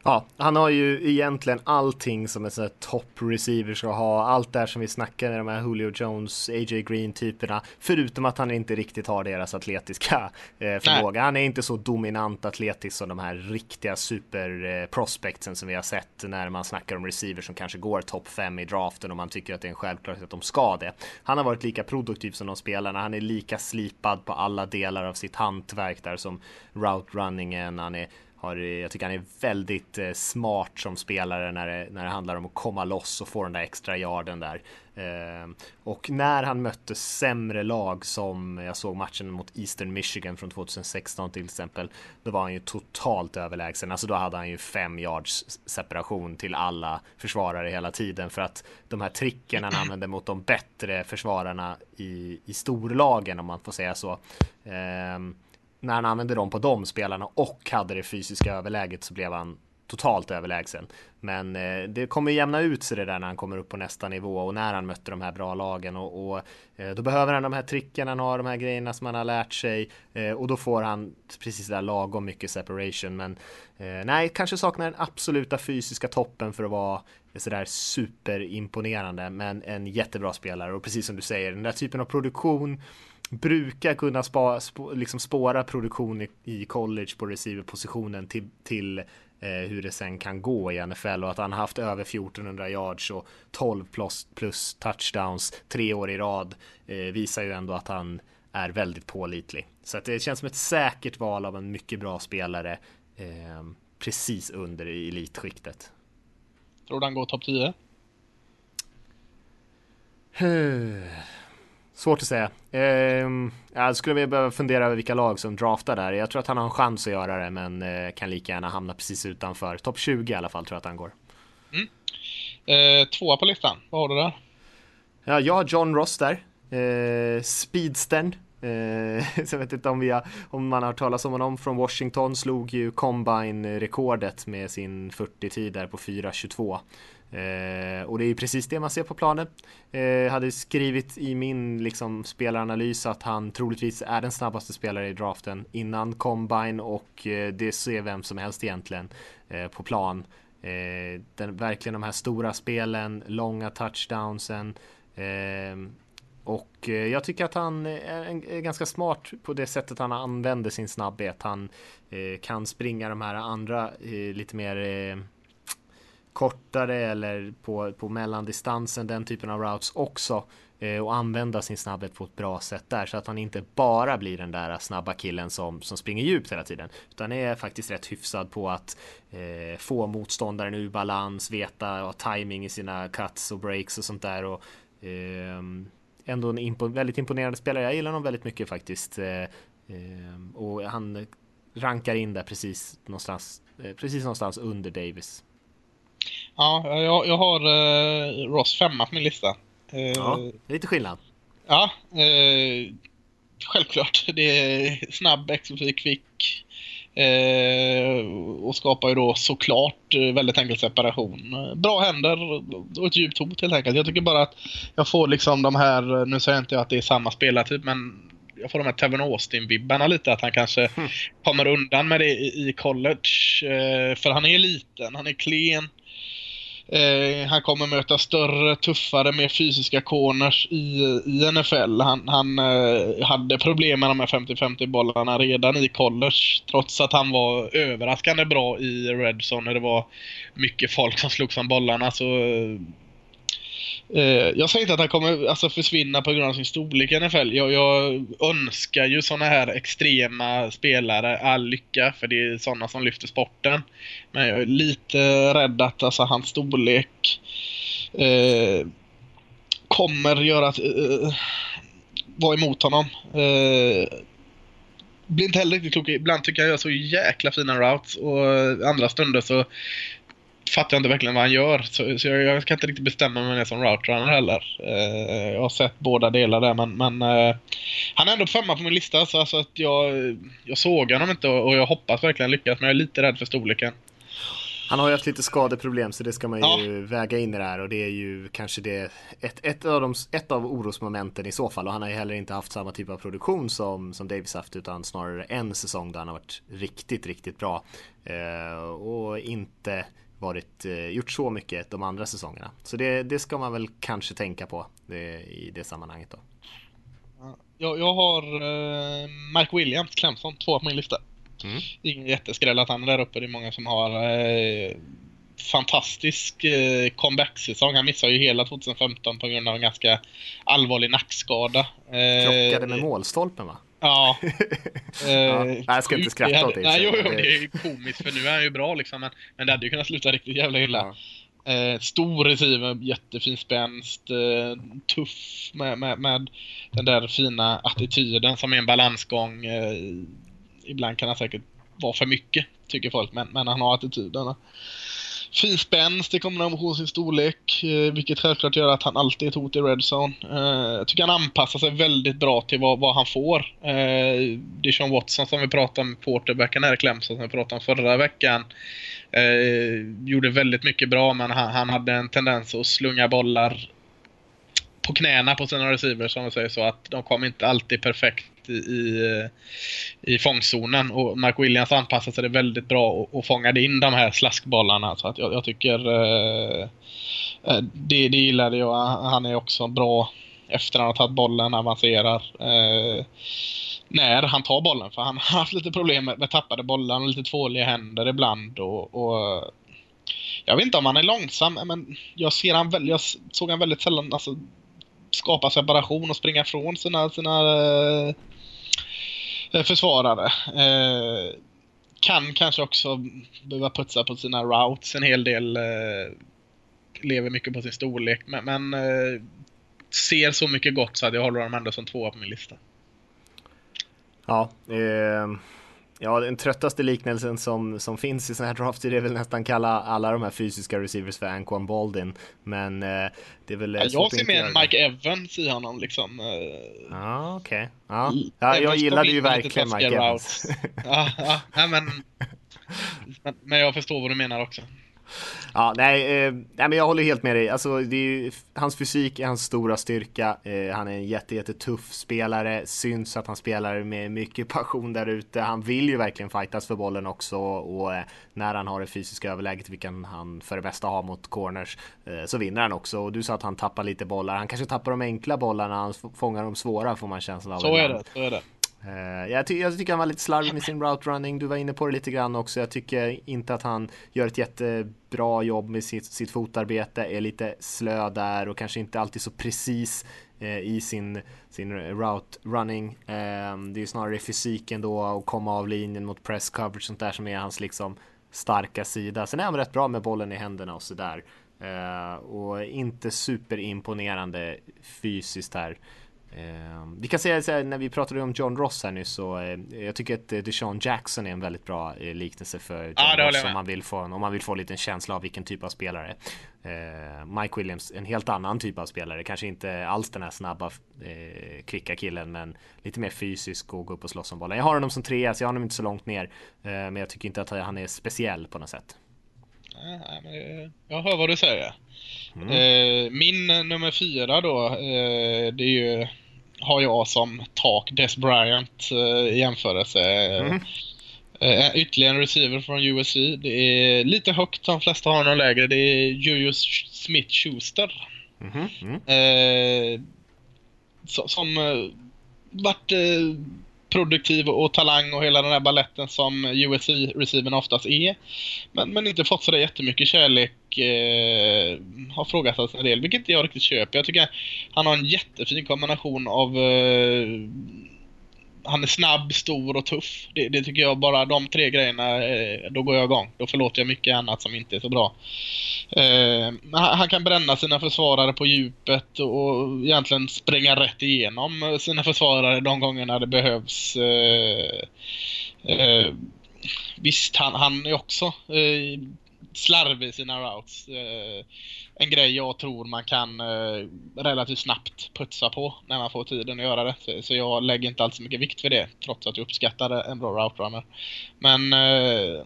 Ja, han har ju egentligen allting som en sån här top receiver ska ha. Allt där som vi snackar med de här Julio Jones, AJ Green typerna. Förutom att han inte riktigt har deras atletiska eh, förmåga. Nej. Han är inte så dominant atletisk som de här riktiga super eh, som vi har sett när man snackar om receivers som kanske går topp 5 i draften och man tycker att det är en självklarhet att de ska det. Han har varit lika produktiv som de spelarna. Han är lika slipad på alla delar av sitt hantverk där som route runningen. Han är har, eh, jag tycker han är väldigt eh, smart som spelare när det, när det handlar om att komma loss och få den där extra yarden där. Eh, och när han mötte sämre lag som jag såg matchen mot Eastern Michigan från 2016 till exempel, då var han ju totalt överlägsen. Alltså då hade han ju fem yards separation till alla försvarare hela tiden för att de här tricken han använde mot de bättre försvararna i, i storlagen om man får säga så. Ehm, när han använde dem på de spelarna och hade det fysiska överläget så blev han totalt överlägsen. Men eh, det kommer jämna ut sig det där när han kommer upp på nästa nivå och när han mötte de här bra lagen och, och eh, då behöver han de här tricken, han har de här grejerna som han har lärt sig eh, och då får han precis där lagom mycket separation. Men eh, nej, kanske saknar den absoluta fysiska toppen för att vara sådär superimponerande, men en jättebra spelare och precis som du säger, den där typen av produktion brukar kunna spa, sp liksom spåra produktion i, i college på receiverpositionen till, till eh, hur det sen kan gå i NFL och att han haft över 1400 yards och 12 plus, plus touchdowns tre år i rad eh, visar ju ändå att han är väldigt pålitlig. Så det känns som ett säkert val av en mycket bra spelare eh, precis under elitskiktet. Tror du han går topp 10? Svårt att säga. Eh, jag skulle behöva fundera över vilka lag som draftar där. Jag tror att han har en chans att göra det, men eh, kan lika gärna hamna precis utanför. Topp 20 i alla fall tror jag att han går. Mm. Eh, tvåa på listan, vad har du där? Ja, jag har John Ross där. Eh, speedstern. Eh, så jag vet inte om, vi har, om man har talas om honom från Washington. Slog ju combine-rekordet med sin 40-tid där på 4.22. Eh, och det är ju precis det man ser på planen. Eh, hade skrivit i min liksom, spelaranalys att han troligtvis är den snabbaste spelaren i draften innan combine och eh, det ser vem som helst egentligen eh, på plan. Eh, den, verkligen de här stora spelen, långa touchdownsen. Eh, och eh, jag tycker att han är, är, ganska smart på det sättet han använder sin snabbhet. Han eh, kan springa de här andra eh, lite mer kortare eller på, på mellandistansen, den typen av routes också eh, och använda sin snabbhet på ett bra sätt där så att han inte bara blir den där snabba killen som, som springer djupt hela tiden utan är faktiskt rätt hyfsad på att eh, få motståndaren ur balans, veta och timing i sina cuts och breaks och sånt där och eh, ändå en impo väldigt imponerande spelare. Jag gillar honom väldigt mycket faktiskt eh, ehm, och han rankar in där precis någonstans, eh, precis någonstans under Davis. Ja, jag, jag har eh, Ross femma på min lista. Eh, ja, lite skillnad. Ja, eh, självklart. Det är snabb, explosiv, kvick. Eh, och skapar ju då såklart eh, väldigt enkel separation. Bra händer och ett djupt hot helt enkelt. Jag tycker bara att jag får liksom de här, nu säger jag inte att det är samma spelartyp men jag får de här Tevin Austin-vibbarna lite att han kanske mm. kommer undan med det i, i college. Eh, för han är liten, han är klen. Eh, han kommer möta större, tuffare, mer fysiska corners i, i NFL. Han, han eh, hade problem med de här 50-50 bollarna redan i college. Trots att han var överraskande bra i Redson när det var mycket folk som slogs om bollarna. Så Eh, Eh, jag säger inte att han kommer alltså, försvinna på grund av sin storlek i NFL. Jag, jag önskar ju sådana här extrema spelare all lycka, för det är sådana som lyfter sporten. Men jag är lite rädd att alltså, hans storlek eh, kommer göra att eh, vara emot honom. Eh, blir inte heller riktigt klok. Ibland tycker jag jag gör så jäkla fina routes och andra stunder så fattar jag inte verkligen vad han gör. Så, så jag, jag, kan inte riktigt bestämma mig som routerunner heller. Eh, jag har sett båda delar där men, men eh, han är ändå femma på min lista så alltså att jag, jag såg honom inte och, och jag hoppas verkligen lyckas men jag är lite rädd för storleken. Han har ju haft lite skadeproblem så det ska man ju ja. väga in i det här och det är ju kanske det ett, ett, av de, ett av orosmomenten i så fall och han har ju heller inte haft samma typ av produktion som, som Davis haft utan snarare en säsong där han har varit riktigt, riktigt bra eh, och inte varit, eh, gjort så mycket de andra säsongerna. Så det, det ska man väl kanske tänka på det, i det sammanhanget då. Jag, jag har eh, Mark Williams, Clemson, två på min lista. Mm. Ingen jätteskräll att han är där uppe. Det är många som har eh, fantastisk eh, comeback-säsong. Han missade ju hela 2015 på grund av en ganska allvarlig nackskada. Eh, Krockade med målstolpen va? Ja. eh, ja. jag ska inte skratta åt det. Nej, jo, jo, det är komiskt för nu är han ju bra liksom. Men, men det hade ju kunnat sluta riktigt jävla illa. Ja. Eh, stor receiver, jättefin spänst, eh, tuff med, med, med, den där fina attityden som är en balansgång. Eh, ibland kan han säkert vara för mycket, tycker folk, men, men han har attityden fin spänst i kombination med sin storlek, eh, vilket självklart gör att han alltid är ett hot i redzone. Eh, jag tycker han anpassar sig väldigt bra till vad, vad han får. Eh, det är Sean Watson som vi pratade om, quarterbacken här i Clemson, som vi pratade om förra veckan. gjorde väldigt mycket bra, men han, han hade en tendens att slunga bollar på knäna på sina receivers om man säger så. Att de kom inte alltid perfekt i, i, i fångzonen. Och Mark Williams anpassade sig väldigt bra och, och fångade in de här slaskbollarna. Så att jag, jag tycker eh, eh det, det gillade jag. Han är också bra efter att han har tagit bollen, avancerar. Eh, när han tar bollen. För han har haft lite problem med, med tappade bollar och lite tvåliga händer ibland. Och, och, jag vet inte om han är långsam, men jag, ser han, jag såg han väldigt sällan alltså, skapa separation och springa från sina, sina eh, Eh, försvarare. Eh, kan kanske också behöva putsa på sina routes en hel del. Eh, lever mycket på sin storlek men, men eh, ser så mycket gott så att jag håller honom ändå som tvåa på min lista. Ja, eh, Ja, den tröttaste liknelsen som, som finns i sådana här drafter är väl nästan kalla alla de här fysiska receivers för Anquan Baldin. Men eh, det är väl... Ja, jag ser mer Mike Evans i honom liksom. Ja, okej. Okay. Ja. ja, jag gillade ju verkligen Mike Evans. ja, ja, men, men jag förstår vad du menar också. Ja, nej, eh, nej, men jag håller helt med dig. Alltså, ju, hans fysik är hans stora styrka. Eh, han är en jätte, jättetuff spelare. Syns att han spelar med mycket passion där ute. Han vill ju verkligen fightas för bollen också och eh, när han har det fysiska överläget, vilket han för det mesta har mot corners, eh, så vinner han också. Och du sa att han tappar lite bollar. Han kanske tappar de enkla bollarna, han fångar de svåra får man känslan av. Så är det, så är det. Eh, jag, ty jag, tycker han var lite slarvig med sin route running. Du var inne på det lite grann också. Jag tycker inte att han gör ett jättebra jobb med sitt, sitt fotarbete. Är lite slö där och kanske inte alltid så precis eh, i sin, sin route running. Eh, det är ju snarare fysiken då och komma av linjen mot press coverage sånt där som är hans liksom starka sida. Sen är han rätt bra med bollen i händerna och sådär. Eh, och inte superimponerande fysiskt här. Uh, vi kan säga så här, när vi pratade om John Ross här nyss så uh, jag tycker att Deshaun Jackson är en väldigt bra liknelse för John ah, Ross om man, vill få, om man vill få en liten känsla av vilken typ av spelare. Mike Williams, en helt annan typ av spelare, kanske inte alls den här snabba, kvicka killen men lite mer fysisk och gå upp och slåss om bollen. Jag har honom som trea så jag har honom inte så långt ner men jag tycker inte att han är speciell på något sätt. Men jag hör vad du säger. Mm. Eh, min nummer fyra då, eh, det är ju, har jag som tak Des Bryant eh, i jämförelse. Mm. Eh, ytterligare en receiver från USC. Det är lite högt, de flesta har någon lägre. Det är Julius Smith-Schuster. Mm. Mm. Eh, som eh, vart produktiv och talang och hela den här balletten som USC-receiven oftast är. Men, men inte fått sådär jättemycket kärlek. Eh, har frågat en del, vilket jag riktigt köper. Jag tycker han har en jättefin kombination av eh, han är snabb, stor och tuff. Det, det, tycker jag bara, de tre grejerna, eh, då går jag igång. Då förlåter jag mycket annat som inte är så bra. Eh, han, han, kan bränna sina försvarare på djupet och egentligen springa rätt igenom eh, sina försvarare de gångerna det behövs. Eh, eh visst, han, han är också eh, slarv i sina routes. Eh, en grej jag tror man kan eh, relativt snabbt putsa på när man får tiden att göra det. Så, så jag lägger inte alls så mycket vikt vid det, trots att jag uppskattar en bra route runner. Men eh,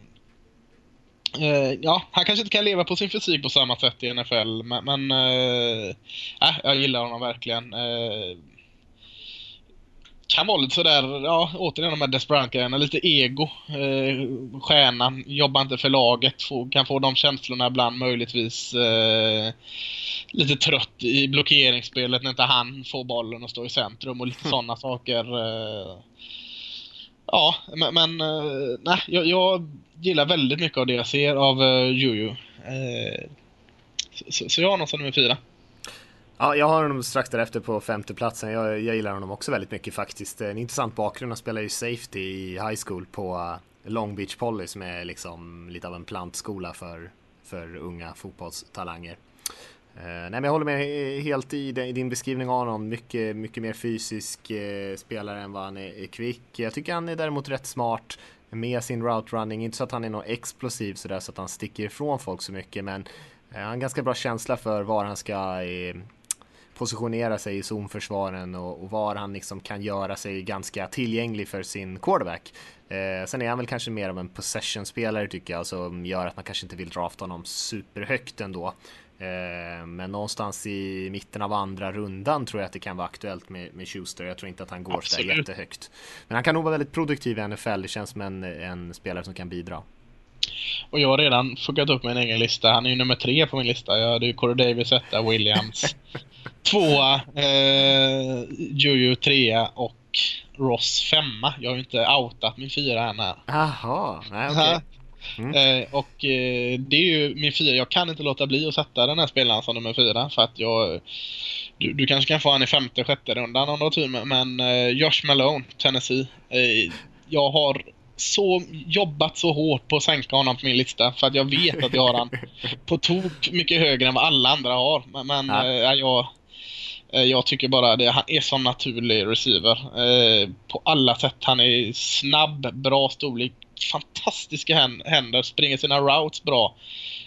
eh, ja, han kanske inte kan leva på sin fysik på samma sätt i NFL, men, men eh, äh, jag gillar honom verkligen eh, kan vara lite sådär, ja återigen de här Desperant-grejerna, lite ego. Eh, stjärnan, jobbar inte för laget, få, kan få de känslorna ibland möjligtvis. Eh, lite trött i blockeringsspelet när inte han får bollen och står i centrum och lite mm. sådana saker. Eh, ja, men, men eh, nej, jag, jag, gillar väldigt mycket av det jag ser av uh, Juju. Eh, så, så jag har någon som nummer fyra. Ja, jag har honom strax därefter på femteplatsen. Jag, jag gillar honom också väldigt mycket faktiskt. En intressant bakgrund. Han spelar ju safety i high school på eh, Long Beach Poly som är liksom lite av en plantskola för, för unga fotbollstalanger. Uh, nej, men jag håller med helt i, i din beskrivning av honom. Mycket, mycket mer fysisk uh, spelare än vad han är, är kvick. Jag tycker han är däremot rätt smart med sin route running. Inte så att han är någon explosiv sådär så att han sticker ifrån folk så mycket, men uh, han har en ganska bra känsla för var han ska positionera sig i zonförsvaren och, och var han liksom kan göra sig ganska tillgänglig för sin quarterback. Eh, sen är han väl kanske mer av en possession-spelare tycker jag, som gör att man kanske inte vill drafta honom superhögt ändå. Eh, men någonstans i mitten av andra rundan tror jag att det kan vara aktuellt med, med Schuster. Jag tror inte att han går så jättehögt. Men han kan nog vara väldigt produktiv i NFL. Det känns som en, en spelare som kan bidra. Och jag har redan fuckat upp min egen lista. Han är ju nummer tre på min lista. Jag hade ju Corey Davis etta, Williams tvåa, eh, Juju trea och Ross femma. Jag har ju inte outat min fyra än här. Jaha, nej okej. Okay. Mm. Eh, och eh, det är ju min fyra. Jag kan inte låta bli att sätta den här spelaren som nummer fyra för att jag... Du, du kanske kan få han i femte, sjätte rundan om du har tur men eh, Josh Malone, Tennessee. Eh, jag har så, jobbat så hårt på att sänka honom på min lista för att jag vet att jag har han på tok mycket högre än vad alla andra har. Men, men ja. eh, jag, eh, jag tycker bara det. Han är som naturlig receiver. Eh, på alla sätt. Han är snabb, bra storlek, fantastiska händer, springer sina routes bra.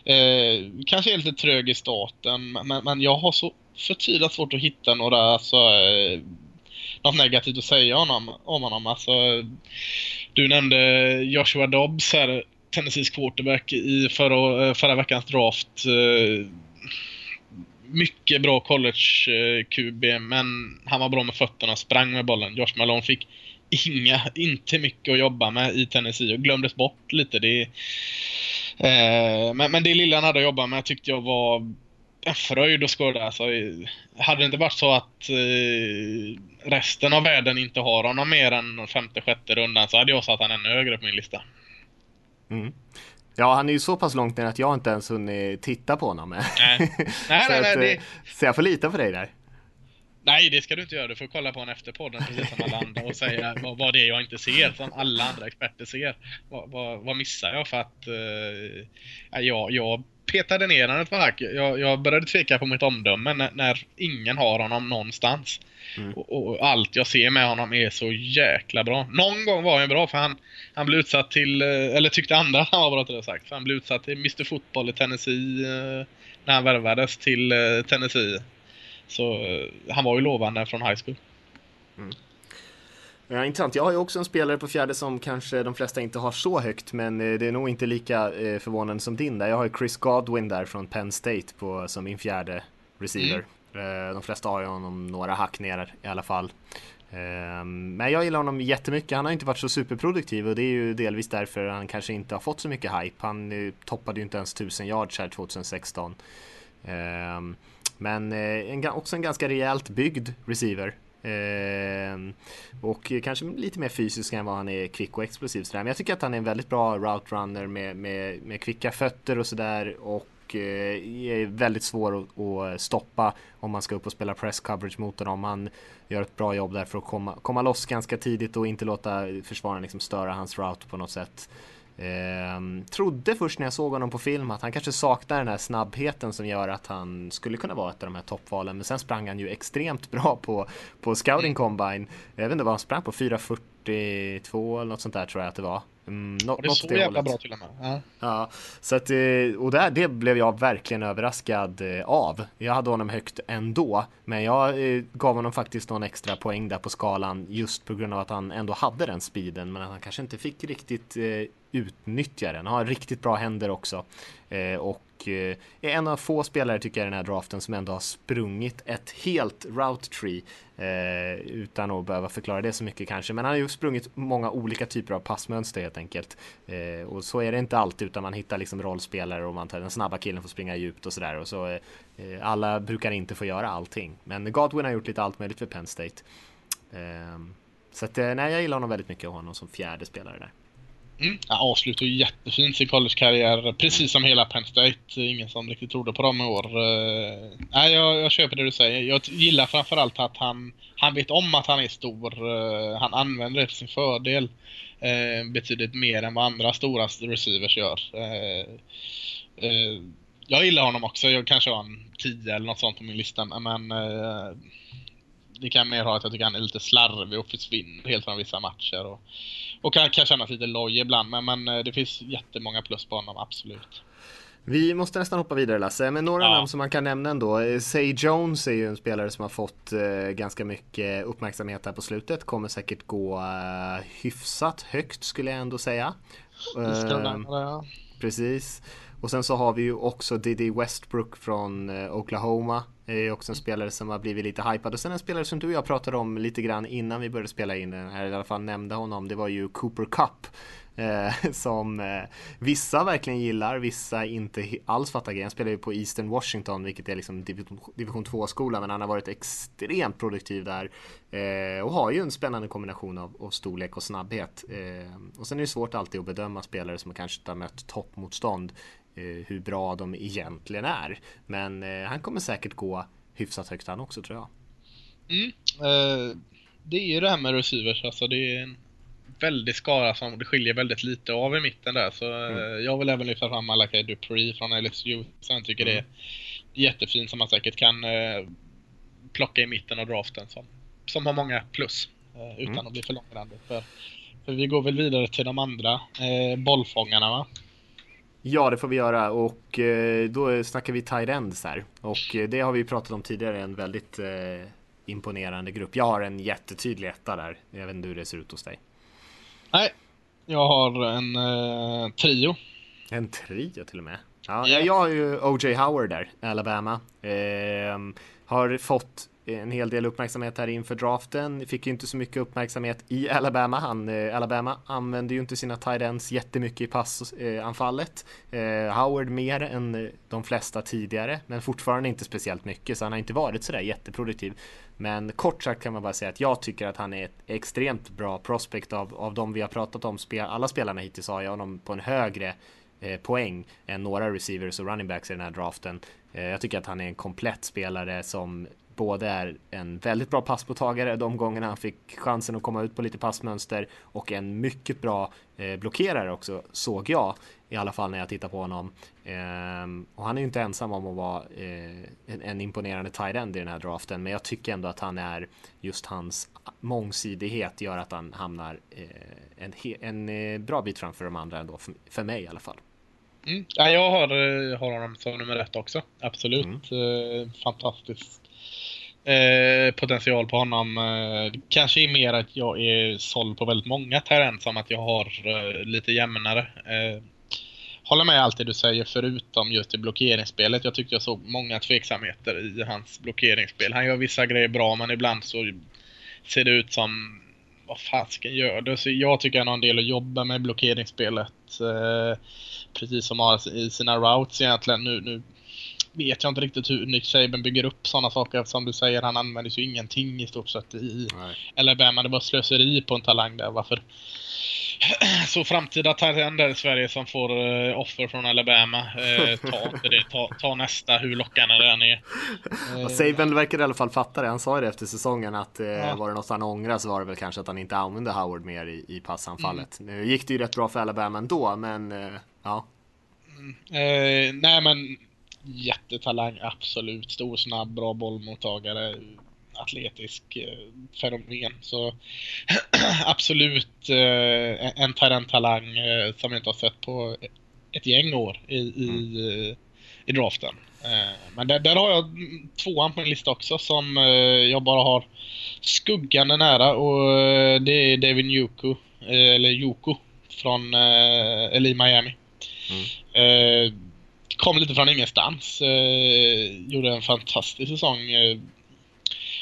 Eh, kanske är lite trög i starten, men, men jag har så förtvivlat svårt att hitta några alltså, eh, något negativt att säga honom, om honom. Alltså, du nämnde Joshua Dobbs här, Tennessees quarterback i förra, eh, förra veckans draft. Eh, mycket bra college-QB, men han var bra med fötterna, sprang med bollen. Josh Malone fick inga, inte mycket att jobba med i Tennessee och glömdes bort lite. Det, eh, men, men det lilla han hade att jobba med tyckte jag var en fröjd att skåda. Alltså, hade det inte varit så att eh, resten av världen inte har honom mer än femte, sjätte rundan så hade jag satt honom ännu högre på min lista. Mm. Ja, han är ju så pass långt ner att jag inte ens hunnit titta på honom. Nej, nej, så, nej, nej, att, det... eh, så jag får lita på dig där. Nej, det ska du inte göra. Du får kolla på honom efter podden precis som alla andra och säga vad, vad det är jag inte ser, som alla andra experter ser. Vad, vad, vad missar jag för att uh, jag, jag petade ner honom ett par hack. Jag, jag började tveka på mitt omdöme när, när ingen har honom någonstans. Mm. Och, och, allt jag ser med honom är så jäkla bra. Någon gång var han bra för han, han blev utsatt till, eh, eller tyckte andra han var bra till det sagt. För han blev utsatt till Mr Fotboll i Tennessee uh, när han värvades till uh, Tennessee. Så han var ju lovande från high school. Mm. Ja, intressant. Jag har ju också en spelare på fjärde som kanske de flesta inte har så högt, men det är nog inte lika förvånande som din där. Jag har ju Chris Godwin där från Penn State på, som min fjärde receiver. Mm. Eh, de flesta har ju honom några hack ner i alla fall. Ehm, men jag gillar honom jättemycket. Han har inte varit så superproduktiv och det är ju delvis därför han kanske inte har fått så mycket hype. Han eh, toppade ju inte ens 1000 yards här 2016. Ehm, men eh, också en ganska rejält byggd receiver. Ehm, och kanske lite mer fysisk än vad han är kvick och explosiv. Men jag tycker att han är en väldigt bra route runner med, med, med kvicka fötter och sådär. Och eh, är väldigt svår att, att, stoppa om man ska upp och spela press coverage mot honom. Han gör ett bra jobb där för att komma, komma loss ganska tidigt och inte låta försvararen liksom störa hans route på något sätt. Eh, trodde först när jag såg honom på film att han kanske saknar den här snabbheten som gör att han skulle kunna vara ett av de här toppvalen. Men sen sprang han ju extremt bra på, på scouting combine. Jag vet inte vad han sprang på, 4.42 eller något sånt där tror jag att det var. Mm, no, det är så jävla bra till och med. Ja. ja så att, eh, och där, det blev jag verkligen överraskad eh, av. Jag hade honom högt ändå, men jag eh, gav honom faktiskt någon extra poäng där på skalan just på grund av att han ändå hade den speeden, men att han kanske inte fick riktigt utnyttja den. Han har riktigt bra händer också och är eh, en av få spelare tycker jag i den här draften som ändå har sprungit ett helt route tree Eh, utan att behöva förklara det så mycket kanske. Men han har ju sprungit många olika typer av passmönster helt enkelt. Eh, och så är det inte alltid utan man hittar liksom rollspelare och man tar den snabba killen får springa djupt och sådär. Och så, eh, alla brukar inte få göra allting. Men Godwin har gjort lite allt möjligt för Penn State. Ehm, så att, eh, nej, jag gillar honom väldigt mycket och honom som fjärde spelare där. Mm. Ja, avslutar ju jättefint sin collegekarriär, precis som hela Penn State. Ingen som riktigt trodde på dem i år. Uh, nej, jag, jag köper det du säger. Jag gillar framförallt att han, han vet om att han är stor. Uh, han använder det till sin fördel. Uh, betydligt mer än vad andra stora receivers gör. jag gillar honom också. Jag kanske har en 10 eller något sånt på min lista. Men det kan mer ha att jag tycker han är lite slarvig och försvinner helt från vissa matcher. Och, och kan, kan kännas lite loj ibland, men, men eh, det finns jättemånga plus på honom, absolut. Vi måste nästan hoppa vidare Lasse, men några ja. namn som man kan nämna ändå. Eh, Say Jones är ju en spelare som har fått eh, ganska mycket uppmärksamhet här på slutet. Kommer säkert gå hyfsat högt skulle jag ändå säga. Eh, ja. Precis. Och sen så har vi ju också Diddy Westbrook från Oklahoma. Är också en spelare som har blivit lite hypad. Och sen en spelare som du och jag pratade om lite grann innan vi började spela in den här, i alla fall nämnde honom. Det var ju Cooper Cup. Eh, som eh, vissa verkligen gillar, vissa inte alls fattar grejen. Han spelar ju på Eastern Washington, vilket är liksom division 2-skola, men han har varit extremt produktiv där. Eh, och har ju en spännande kombination av, av storlek och snabbhet. Eh, och sen är det svårt alltid att bedöma spelare som kanske inte har mött toppmotstånd hur bra de egentligen är. Men eh, han kommer säkert gå hyfsat högt han också tror jag. Mm, eh, det är ju det här med receivers, alltså det är en väldig skara som det skiljer väldigt lite av i mitten där. Så mm. eh, jag vill även lyfta fram Malakai Dupree från LSU. Sen tycker mm. det är jättefint som man säkert kan eh, plocka i mitten av draften som, som har många plus. Eh, utan mm. att bli för långrandig. För, för vi går väl vidare till de andra eh, bollfångarna va? Ja, det får vi göra och eh, då snackar vi tight ends här. Och eh, det har vi pratat om tidigare, en väldigt eh, imponerande grupp. Jag har en jättetydlig etta där. Jag vet inte hur det ser ut hos dig. Nej, jag har en eh, trio. En trio till och med? Ja, yeah. jag har ju O.J. Howard där, Alabama. Eh, har fått en hel del uppmärksamhet här inför draften. Fick ju inte så mycket uppmärksamhet i Alabama. Han, eh, Alabama använde ju inte sina tight ends jättemycket i passanfallet. Eh, eh, Howard mer än eh, de flesta tidigare, men fortfarande inte speciellt mycket, så han har inte varit sådär jätteproduktiv. Men kort sagt kan man bara säga att jag tycker att han är ett extremt bra prospect av, av de vi har pratat om. Spel, alla spelarna hittills har jag honom på en högre eh, poäng än några receivers och running backs i den här draften. Eh, jag tycker att han är en komplett spelare som både är en väldigt bra passmottagare de gångerna han fick chansen att komma ut på lite passmönster och en mycket bra eh, blockerare också såg jag i alla fall när jag tittar på honom. Eh, och han är ju inte ensam om att vara eh, en, en, imponerande tight end i den här draften, men jag tycker ändå att han är just hans mångsidighet gör att han hamnar eh, en, en eh, bra bit framför de andra ändå, för, för mig i alla fall. Mm. Ja, jag har, eh, har honom som nummer ett också. Absolut. Mm. fantastiskt Eh, potential på honom. Eh, kanske är mer att jag är såld på väldigt många terräng som att jag har eh, lite jämnare. Eh, håller med allt det du säger förutom just i blockeringsspelet. Jag tyckte jag såg många tveksamheter i hans blockeringsspel. Han gör vissa grejer bra men ibland så ser det ut som vad fasiken gör du? Så jag tycker han har en del att jobba med blockeringsspelet. Eh, precis som har i sina routes egentligen. Nu, nu vet jag inte riktigt hur Nick Saban bygger upp sådana saker. Som du säger, han använder ju ingenting i stort sett i. Alabama. Det var slöseri på en talang där. Varför? Så framtida talenter i Sverige som får uh, offer från Alabama, uh, ta inte det. Ta, ta, nästa, hur lockande det än är. Uh, Saban verkar i alla fall fatta det. Han sa det efter säsongen att uh, ja. var det något han ångrar så var det väl kanske att han inte använde Howard mer i, i passanfallet. Mm. Nu gick det ju rätt bra för Alabama ändå, men ja. Mm. nej men jättetalang, absolut. Stor, snabb, bra bollmottagare. Atletisk eh, fenomen. Så absolut eh, en talang eh, som jag inte har sett på ett gäng år i, i, i draften. Men där, där, har jag tvåan på min lista också som jag bara har skuggande nära och det är David Yuko, eller Yuko från, eller i Miami. Mm kom lite från ingenstans. Eh, gjorde en fantastisk säsong. Eh,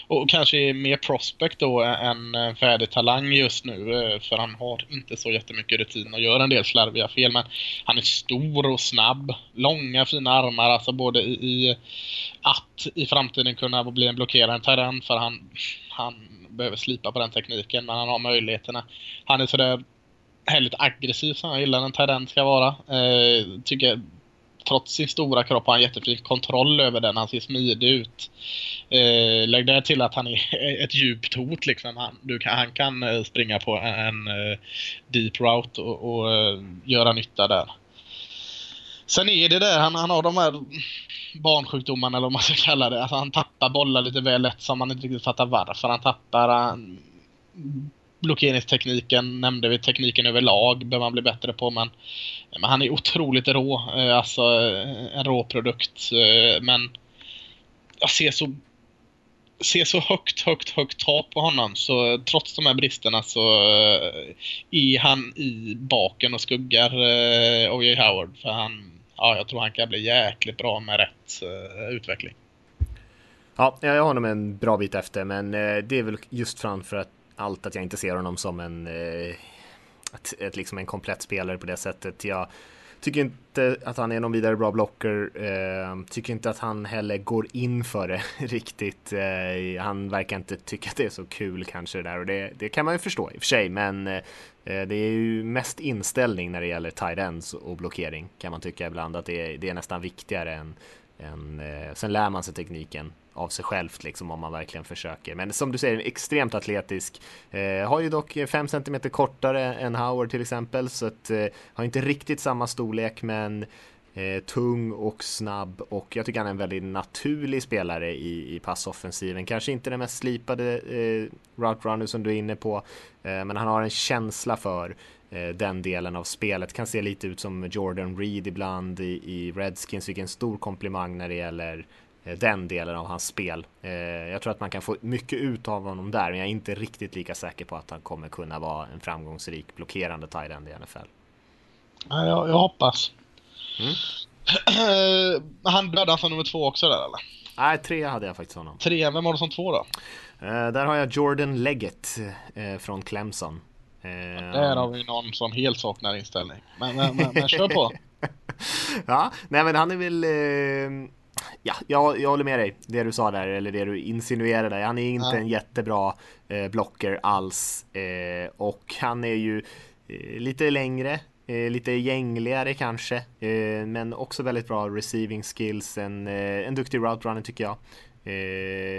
och kanske är mer prospect då än eh, färdig talang just nu. Eh, för han har inte så jättemycket rutin och gör en del slarviga fel. Men han är stor och snabb. Långa fina armar. Alltså både i, i att i framtiden kunna bli en blockerande terräng. För han, han behöver slipa på den tekniken. Men han har möjligheterna. Han är sådär härligt aggressiv som jag gillar en terräng ska vara. Eh, tycker trots sin stora kropp har han jättefin kontroll över den. Han ser smidig ut. Eh, lägg där till att han är ett djupt hot liksom. Han, du kan, han kan eh, springa på en, en eh, deep route och, och eh, göra nytta där. Sen är det där, han, han har de här barnsjukdomarna eller vad man ska kalla det. Alltså han tappar bollar lite väl lätt som man inte riktigt fattar varför han tappar. Han, blockeringstekniken nämnde vi, tekniken överlag behöver man bli bättre på men, men han är otroligt rå, eh, alltså eh, en rå produkt. Eh, men jag ser så ser så högt, högt, högt tak på honom så trots de här bristerna så är han i baken och skuggar O.J. Howard för han, ja jag tror han kan bli jäkligt bra med rätt utveckling. Ja, jag har honom en bra bit efter men det är väl just framför att allt att jag inte ser honom som en, eh, ett, ett, liksom en komplett spelare på det sättet. Jag tycker inte att han är någon vidare bra blocker. Eh, tycker inte att han heller går in för det riktigt. Eh, han verkar inte tycka att det är så kul kanske det där och det, det kan man ju förstå i och för sig. Men eh, eh det är ju mest inställning när det gäller tight ends och blockering kan man tycka ibland att det är, det är nästan viktigare än, än eh, sen lär man sig tekniken av sig självt liksom om man verkligen försöker. Men som du säger, extremt atletisk. Eh, har ju dock 5 cm kortare än Howard till exempel, så att, eh, har inte riktigt samma storlek men eh, tung och snabb och jag tycker han är en väldigt naturlig spelare i, i passoffensiven. Kanske inte den mest slipade eh, route runner som du är inne på, eh, men han har en känsla för eh, den delen av spelet. Kan se lite ut som Jordan Reed ibland i, i Redskins, vilken stor komplimang när det gäller den delen av hans spel. Eh, jag tror att man kan få mycket ut av honom där, men jag är inte riktigt lika säker på att han kommer kunna vara en framgångsrik blockerande tight end i NFL. Ja, jag, jag hoppas. Mm. han dödade som nummer två också där eller? Nej, tre hade jag faktiskt honom. Tre, vem har du som två då? Eh, där har jag Jordan Leggett eh, från Clemson. Eh, där har vi någon som helt saknar inställning. Men, men, men, men kör på. ja, nej men han är väl eh, Ja, jag, jag håller med dig. Det du sa där, eller det du insinuerade. Han är inte ja. en jättebra eh, blocker alls. Eh, och han är ju eh, lite längre, eh, lite gängligare kanske. Eh, men också väldigt bra receiving skills. En, eh, en duktig route runner tycker jag.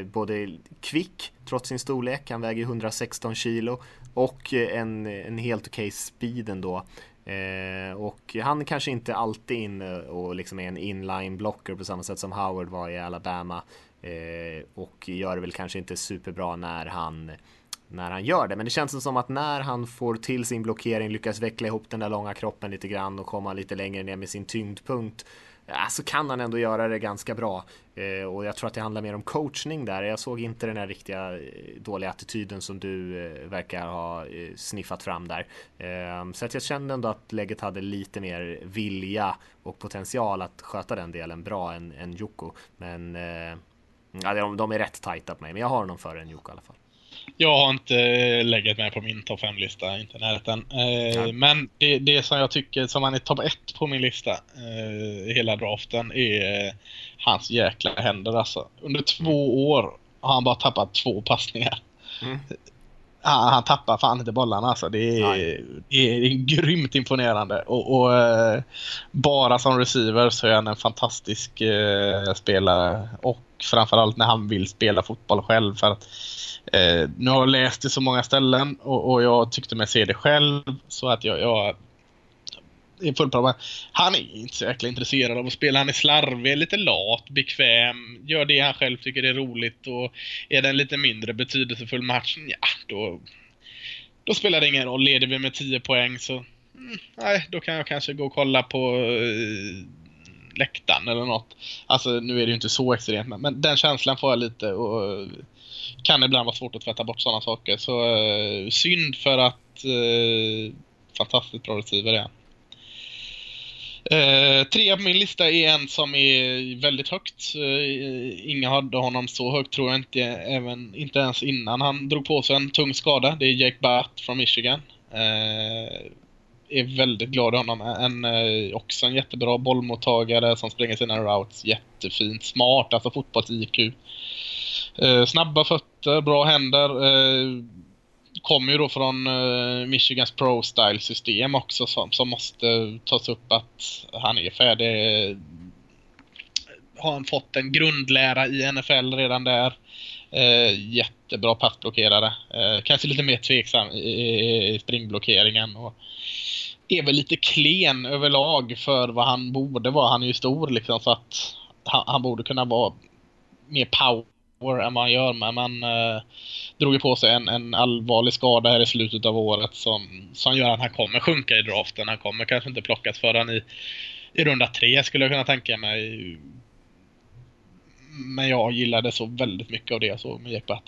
både kvick trots sin storlek, han väger 116 kilo. Och en, en helt okej okay speed ändå. Eh, och han kanske inte alltid inne och liksom är en inline blocker på samma sätt som Howard var i Alabama. Eh, och gör det väl kanske inte superbra när han när han gör det. Men det känns som att när han får till sin blockering, lyckas veckla ihop den där långa kroppen lite grann och komma lite längre ner med sin tyngdpunkt ja, så kan han ändå göra det ganska bra. Eh, och jag tror att det handlar mer om coachning där. Jag såg inte den här riktiga eh, dåliga attityden som du eh, verkar ha eh, sniffat fram där. Ehm, så att jag kände ändå att läget hade lite mer vilja och potential att sköta den delen bra än, än Joko. Men eh, ja, de, de är rätt tajta på mig, men jag har honom före en Joko i alla fall. Jag har inte lägget med på min topp 5-lista, inte närheten. Eh, ja. Men det, det som jag tycker som han är topp 1 på min lista eh, hela draften är eh, hans jäkla händer alltså. Under två år har han bara tappat två passningar. Mm. Han, han, tappar fan inte bollarna alltså. Det är, det är grymt imponerande. Och, och eh, bara som receiver så är han en fantastisk eh, spelare. Och framförallt när han vill spela fotboll själv. För att Eh, nu har jag läst det så många ställen och, och, jag tyckte mig se det själv så att jag, jag är fullt Han är inte så jäkla intresserad av att spela. Han är slarvig, lite lat, bekväm, gör det han själv tycker är roligt och är det en lite mindre betydelsefull match, ja då, då spelar det ingen roll. Leder vi med 10 poäng så mm, nej, då kan jag kanske gå och kolla på uh, läktaren eller något. Alltså nu är det ju inte så extremt men, men den känslan får jag lite och kan ibland vara svårt att tvätta bort sådana saker. Så eh, synd för att eh, fantastiskt bra receiver är Eh, trea på min lista är en som är väldigt högt. Eh, inga hade honom så högt tror jag inte, även, inte ens innan han drog på sig en tung skada. Det är Jake Batt från Michigan. Eh, är väldigt glad i honom. En, eh, också en jättebra bollmottagare som springer sina routes jättefint. Smart, alltså fotbolls-IQ. Eh, snabba fötter, bra händer. Eh, Kommer ju då från eh, Michigans Pro-style system också som, som måste tas upp att han är färdig. Eh, har han fått en grundlära i NFL redan där. Eh, jättebra passblockerare. Eh, kanske lite mer tveksam i, i, i springblockeringen. Och är väl lite klen överlag för vad han borde vara. Han är ju stor liksom så att han, han borde kunna vara mer power år än vad han gör. Men eh, drog ju på sig en, en allvarlig skada här i slutet av året som, som gör att han kommer sjunka i draften. Han kommer kanske inte plockas förrän i, i runda tre skulle jag kunna tänka mig. Men jag gillade så väldigt mycket av det jag såg med Jepat.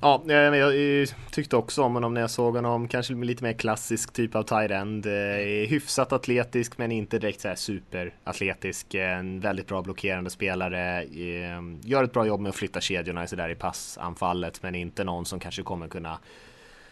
Ja, eh, jag, jag tyckte också om honom när jag såg honom. Kanske lite mer klassisk typ av tight end. Eh, hyfsat atletisk men inte direkt så här superatletisk. En väldigt bra blockerande spelare. Gör ett bra jobb med att flytta kedjorna så där i passanfallet men inte någon som kanske kommer kunna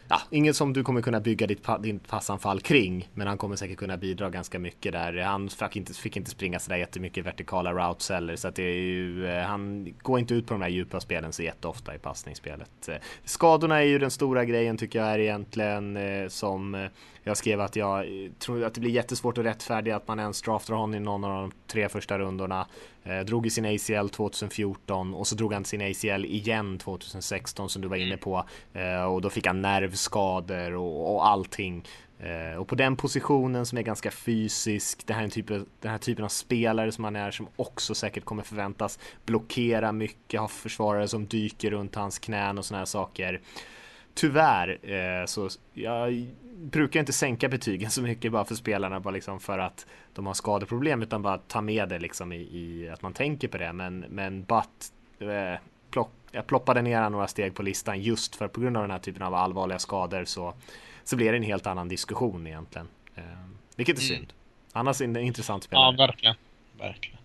ja, inget som du kommer kunna bygga ditt, din passanfall kring, men han kommer säkert kunna bidra ganska mycket där. Han fick inte, fick inte springa sådär jättemycket vertikala routes heller, så att det är ju, eh, han går inte ut på de här djupa spelen så jätteofta i passningsspelet. Eh, skadorna är ju den stora grejen tycker jag är egentligen eh, som jag skrev att jag tror att det blir jättesvårt att rättfärdiga att man ens draftar honom i någon av de tre första rundorna. Eh, drog i sin ACL 2014 och så drog han sin ACL igen 2016 som du var inne på. Eh, och då fick han nervskador och, och allting. Eh, och på den positionen som är ganska fysisk, den här, typen, den här typen av spelare som han är som också säkert kommer förväntas blockera mycket, ha försvarare som dyker runt hans knän och sådana här saker tyvärr eh, så jag brukar inte sänka betygen så mycket bara för spelarna bara liksom för att de har skadeproblem utan bara ta med det liksom i, i att man tänker på det. Men, men Butt eh, plock, jag ploppade ner några steg på listan just för på grund av den här typen av allvarliga skador så, så blir det en helt annan diskussion egentligen. Eh, vilket är mm. synd. Annars är det en intressant spelare. Ja, verkligen. verkligen.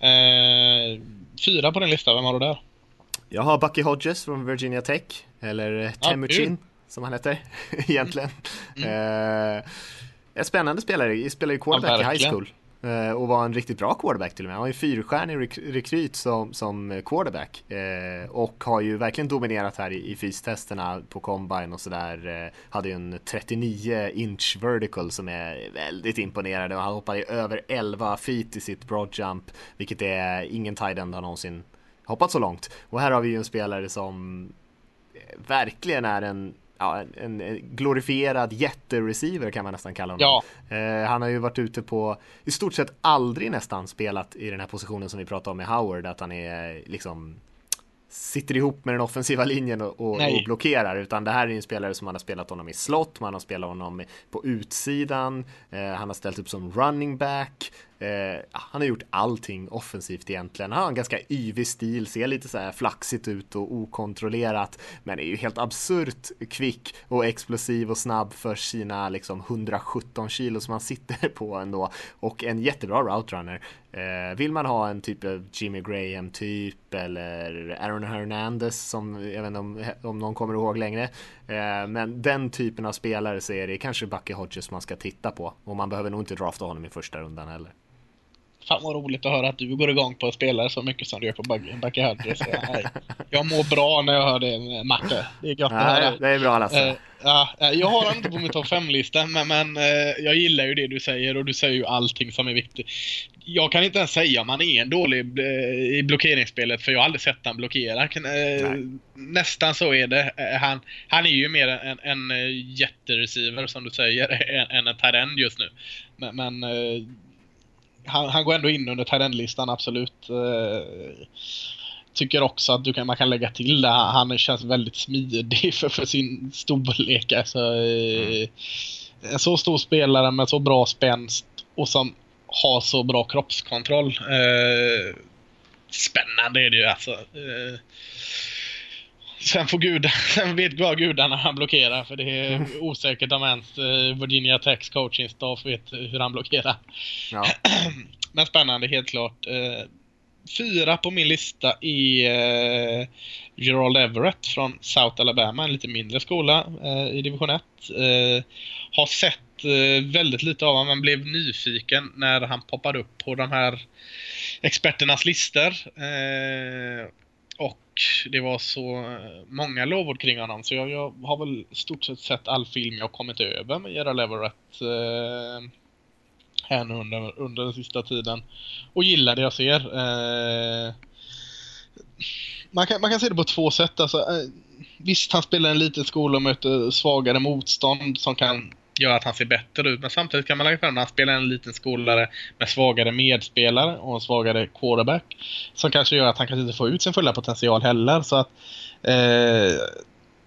Eh, fyra på din lista, vem har du där? Jag har Bucky Hodges från Virginia Tech, eller Temuchin ja, som han heter egentligen. Mm. Mm. Eh, en spännande spelare, spelar ju quarterback ja, i high school. Eh, och var en riktigt bra quarterback till och med. Han var ju fyrstjärnig rek rekryt som, som quarterback. Eh, och har ju verkligen dominerat här i, i fystesterna på combine och sådär. Eh, hade ju en 39 inch vertical som är väldigt imponerande och han hoppade över 11 feet i sitt broad jump. Vilket är ingen tight end har någonsin hoppat så långt. Och här har vi ju en spelare som verkligen är en ja, en, en glorifierad jättereceiver kan man nästan kalla honom. Ja. Eh, han har ju varit ute på i stort sett aldrig nästan spelat i den här positionen som vi pratade om med Howard, att han är liksom sitter ihop med den offensiva linjen och, och, och, blockerar utan det här är en spelare som man har spelat honom i slott, man har spelat honom på utsidan, eh, han har ställt upp som running back, Eh, han har gjort allting offensivt egentligen. Han har en ganska yvig stil, ser lite så här flaxigt ut och okontrollerat, men är ju helt absurt kvick och explosiv och snabb för sina liksom 117 kilo som han sitter på ändå och en jättebra routerunner. Eh, vill man ha en typ av Jimmy Graham typ eller Aaron Hernandez som jag vet inte om, om någon kommer ihåg längre. Eh, men den typen av spelare så är det kanske Bucky Hodges man ska titta på och man behöver nog inte drafta honom i första rundan heller. Fan vad roligt att höra att du går igång på spelare så mycket som du gör på Bucky Hodges. Jag mår bra när jag hör det, Matte. Det är gott att höra. Det är bra Lasse. Uh, ja, jag har han inte på min topp 5-lista, men, men uh, jag gillar ju det du säger och du säger ju allting som är viktigt. Jag kan inte ens säga om han är en dålig uh, i blockeringsspelet, för jag har aldrig sett han blockera. nästan så är det. han, han är ju mer en, en jättereceiver, som du säger, än, än en tight just nu. Men, men han, han går ändå in under tight absolut. Eh, tycker också att du kan, man kan lägga till det. Han känns väldigt smidig för, för sin storlek. Alltså, mm. En så stor spelare med så bra spänst och som har så bra kroppskontroll. Eh, spännande är det ju alltså. Sen får gud, sen vet bara gudarna han blockerar för det är osäkert om ens eh, Virginia Techs coaching staff vet hur han blockerar. Ja. Men spännande helt klart. Eh, fyra på min lista är eh, Gerald Everett från South Alabama, en lite mindre skola i division 1. Har sett väldigt lite av honom men blev nyfiken när han poppade upp på de här experternas listor. Det var så eh, många lovord kring honom så jag, jag, har väl stort sett sett all film jag kommit över med Gerald Everett eh, här nu under, under den sista tiden. Och gillar det jag ser. Eh, man, kan, man kan se det på två sätt. Alltså, eh, visst, han spelar en liten skola och möter svagare motstånd som kan gör att han ser bättre ut. Men samtidigt kan man lägga fram att han spelar en liten skolare med svagare medspelare och en svagare quarterback. Som kanske gör att han kanske inte får ut sin fulla potential heller. Så att eh,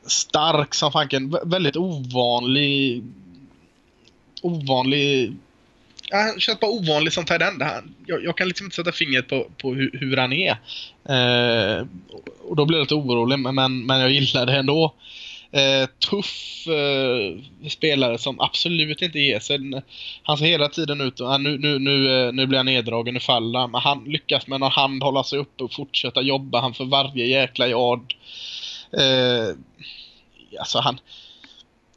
stark som fanken, väldigt ovanlig ovanlig han känns bara ovanlig som tight end. Jag, jag, kan liksom inte sätta fingret på, på hur, hur han är. Eh, och då blir jag lite orolig, men, men jag gillar det ändå eh, Eh, tuff eh, spelare som absolut inte ger sig. Han ser hela tiden ut och nu, nu, nu, eh, nu blir han neddragen, nu faller han. Men han lyckas med någon hand hålla sig uppe och fortsätta jobba. Han för varje jäkla yard. Eh, alltså han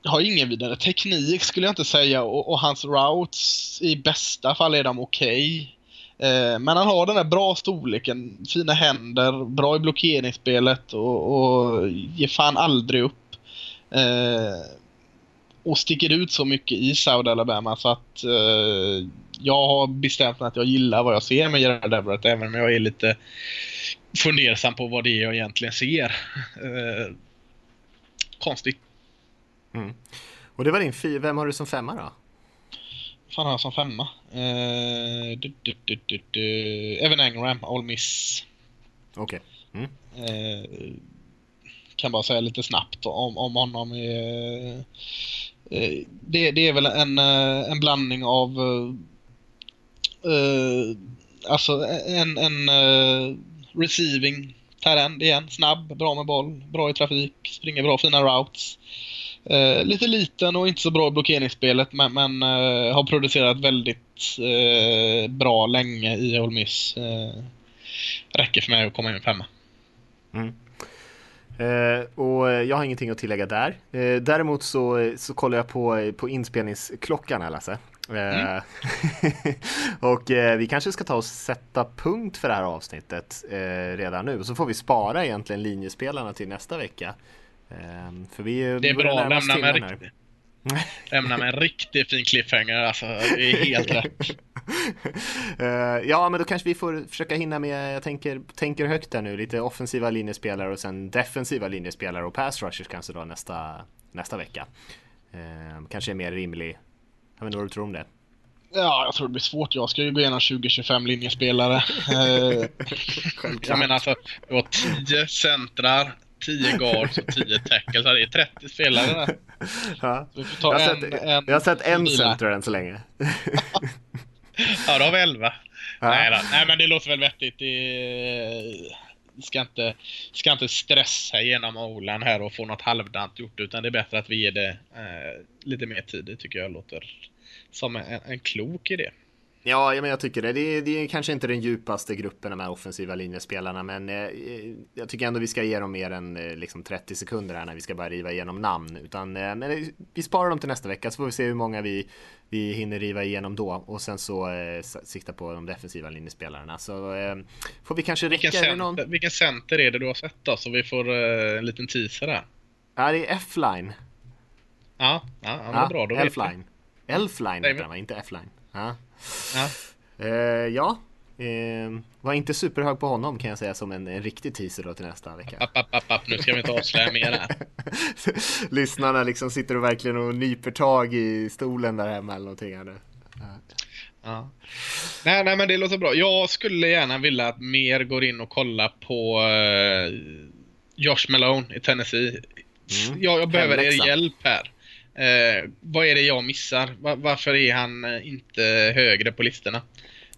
har ingen vidare teknik skulle jag inte säga och, och hans routes i bästa fall är de okej. Okay. Eh, men han har den där bra storleken, fina händer, bra i blockeringsspelet och, och ger fan aldrig upp. Eh, och sticker ut så mycket i Saudi Alabama så att eh, jag har bestämt mig att jag gillar vad jag ser med Gerard Everett även om jag är lite fundersam på vad det är jag egentligen ser. Eh, konstigt. Mm. Och det var din fyra. Vem har du som femma då? fan har jag som femma? Eh, du, du, du, Evan Engram, All Miss. Okej. Okay. Mm. Kan bara säga lite snabbt om, om honom. Är, eh, eh, det, det är väl en, eh, en blandning av uh, alltså en, en uh, receiving terrend igen. Snabb, bra med boll, bra i trafik, springer bra, fina routes. Uh, lite liten och inte så bra i blockeringsspelet men, men uh, har producerat väldigt uh, bra länge i Ole Miss räcker för mig att komma in femma. Mm. Eh, och jag har ingenting att tillägga där. Eh, däremot så, så kollar jag på, på inspelningsklockan här Lasse. Eh, mm. och eh, vi kanske ska ta och sätta punkt för det här avsnittet eh, redan nu. Så får vi spara egentligen linjespelarna till nästa vecka. för vi, det är bra, lämna med, riktigt, lämna med en riktigt fin cliffhanger alltså. Det är helt rätt. ja, men då kanske vi får försöka hinna med, jag tänker, tänker högt där nu, lite offensiva linjespelare och sen defensiva linjespelare och pass rushers kanske då nästa, nästa vecka. kanske är mer rimlig jag vet inte vad du tror om det? Ja, jag tror det blir svårt. Jag ska ju gå igenom 20-25 linjespelare. Eh, jag menar alltså, du har 10 centrar, 10 guards och 10 tackles. Det är 30 spelare där. Ja. jag, har en, sett, en, jag har sett en center än så länge. ja, då har vi 11. Ja. Nej, då. Nej, men det låter väl vettigt. Det ska inte, ska inte stressa igenom Olan här och få något halvdant gjort utan det är bättre att vi ger det eh, lite mer tid. Det tycker jag låter som en, en klok idé. Ja, men jag tycker det. Det är, det är, kanske inte den djupaste gruppen de här offensiva linjespelarna, men eh, jag tycker ändå vi ska ge dem mer än eh, liksom 30 sekunder här när vi ska börja riva igenom namn. Utan, eh, men vi sparar dem till nästa vecka så får vi se hur många vi, vi hinner riva igenom då och sen så eh, sikta på de defensiva linjespelarna. Så eh, får vi kanske räcka. Vilken center, någon... vilken center är det du har sett då? Så vi får eh, en liten teaser där. Ja, det är F-line. Ja, ja, ja, bra. Då F-line. Elfline heter den va? Inte F-line. Ja. Ja. Uh, ja. Uh, var inte superhög på honom kan jag säga som en, en riktig teaser då till nästa vecka. App, app, app, app. Nu ska vi inte avslöja mer här. Lyssnarna liksom sitter och verkligen och nyper tag i stolen där hemma eller någonting här nu. Ja. Nej, nej, men det låter bra. Jag skulle gärna vilja att mer går in och kollar på uh, Josh Malone i Tennessee. Mm. Jag, jag behöver er hjälp här. Eh, vad är det jag missar? Va varför är han eh, inte högre på listorna?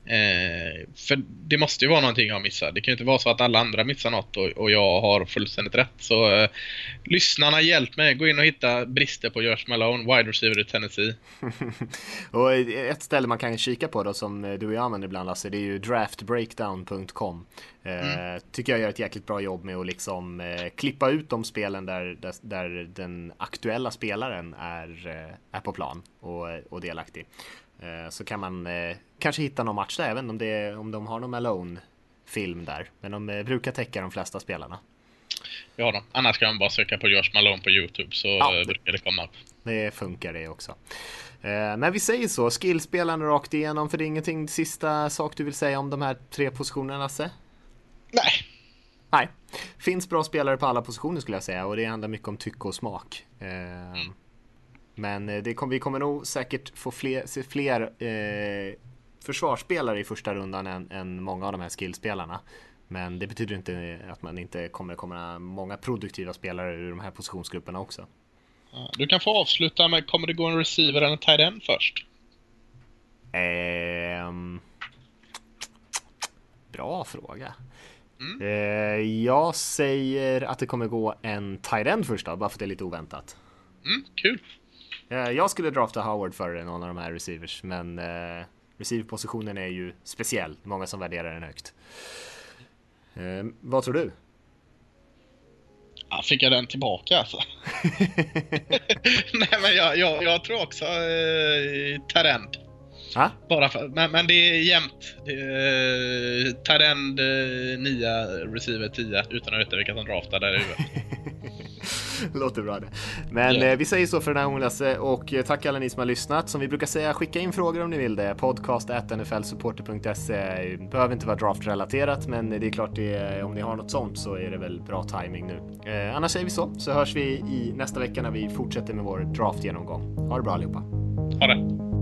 Eh, för det måste ju vara någonting jag missar. Det kan ju inte vara så att alla andra missar något och, och jag har fullständigt rätt. Så eh, lyssnarna, hjälp mig. Gå in och hitta brister på Josh Malone, wide receiver i Tennessee. och ett ställe man kan kika på då som du och jag använder ibland Lasse, det är ju draftbreakdown.com. Eh, mm. Tycker jag gör ett jäkligt bra jobb med att liksom eh, klippa ut de spelen där, där, där den aktuella spelaren är, eh, är på plan och, och delaktig. Eh, så kan man eh, kanske hitta någon match där, även om, det, om de har någon Malone-film där. Men de eh, brukar täcka de flesta spelarna. Ja då. Annars kan man bara söka på Josh Malone på Youtube så ja, brukar det komma upp. Det funkar det också. Men vi säger så, skillspelarna rakt igenom, för det är ingenting sista sak du vill säga om de här tre positionerna, Lasse? Nej. Nej. Finns bra spelare på alla positioner skulle jag säga och det handlar mycket om tycke och smak. Mm. Men eh, det kom, vi kommer nog säkert få fler, se fler eh, försvarsspelare i första rundan än, än många av de här skillspelarna. Men det betyder inte att man inte kommer komma många produktiva spelare ur de här positionsgrupperna också. Du kan få avsluta med, kommer det gå en receiver eller en tight end först? Eh, bra fråga. Mm. Eh, jag säger att det kommer gå en tight end först då, bara för att det är lite oväntat. Mm, kul. Eh, jag skulle drafta Howard före någon av de här receivers, men eh, receiverpositionen är ju speciell. Många som värderar den högt. Eh, vad tror du? Ja, fick jag den tillbaka alltså? Nej men jag, jag, jag tror också eh, Tarend. Ha? Bara för, men, men det är jämnt. Eh, Tarend eh, 9, receiver 10 utan att veta vilka som draftar där i huvudet. Låter bra det. Men yeah. eh, vi säger så för den här gången Lasse och eh, tack alla ni som har lyssnat. Som vi brukar säga, skicka in frågor om ni vill det. Podcast nflsupporter.se behöver inte vara draftrelaterat, men det är klart det, om ni har något sånt så är det väl bra timing nu. Eh, annars säger vi så, så hörs vi i nästa vecka när vi fortsätter med vår draftgenomgång. Ha det bra allihopa. Ha det.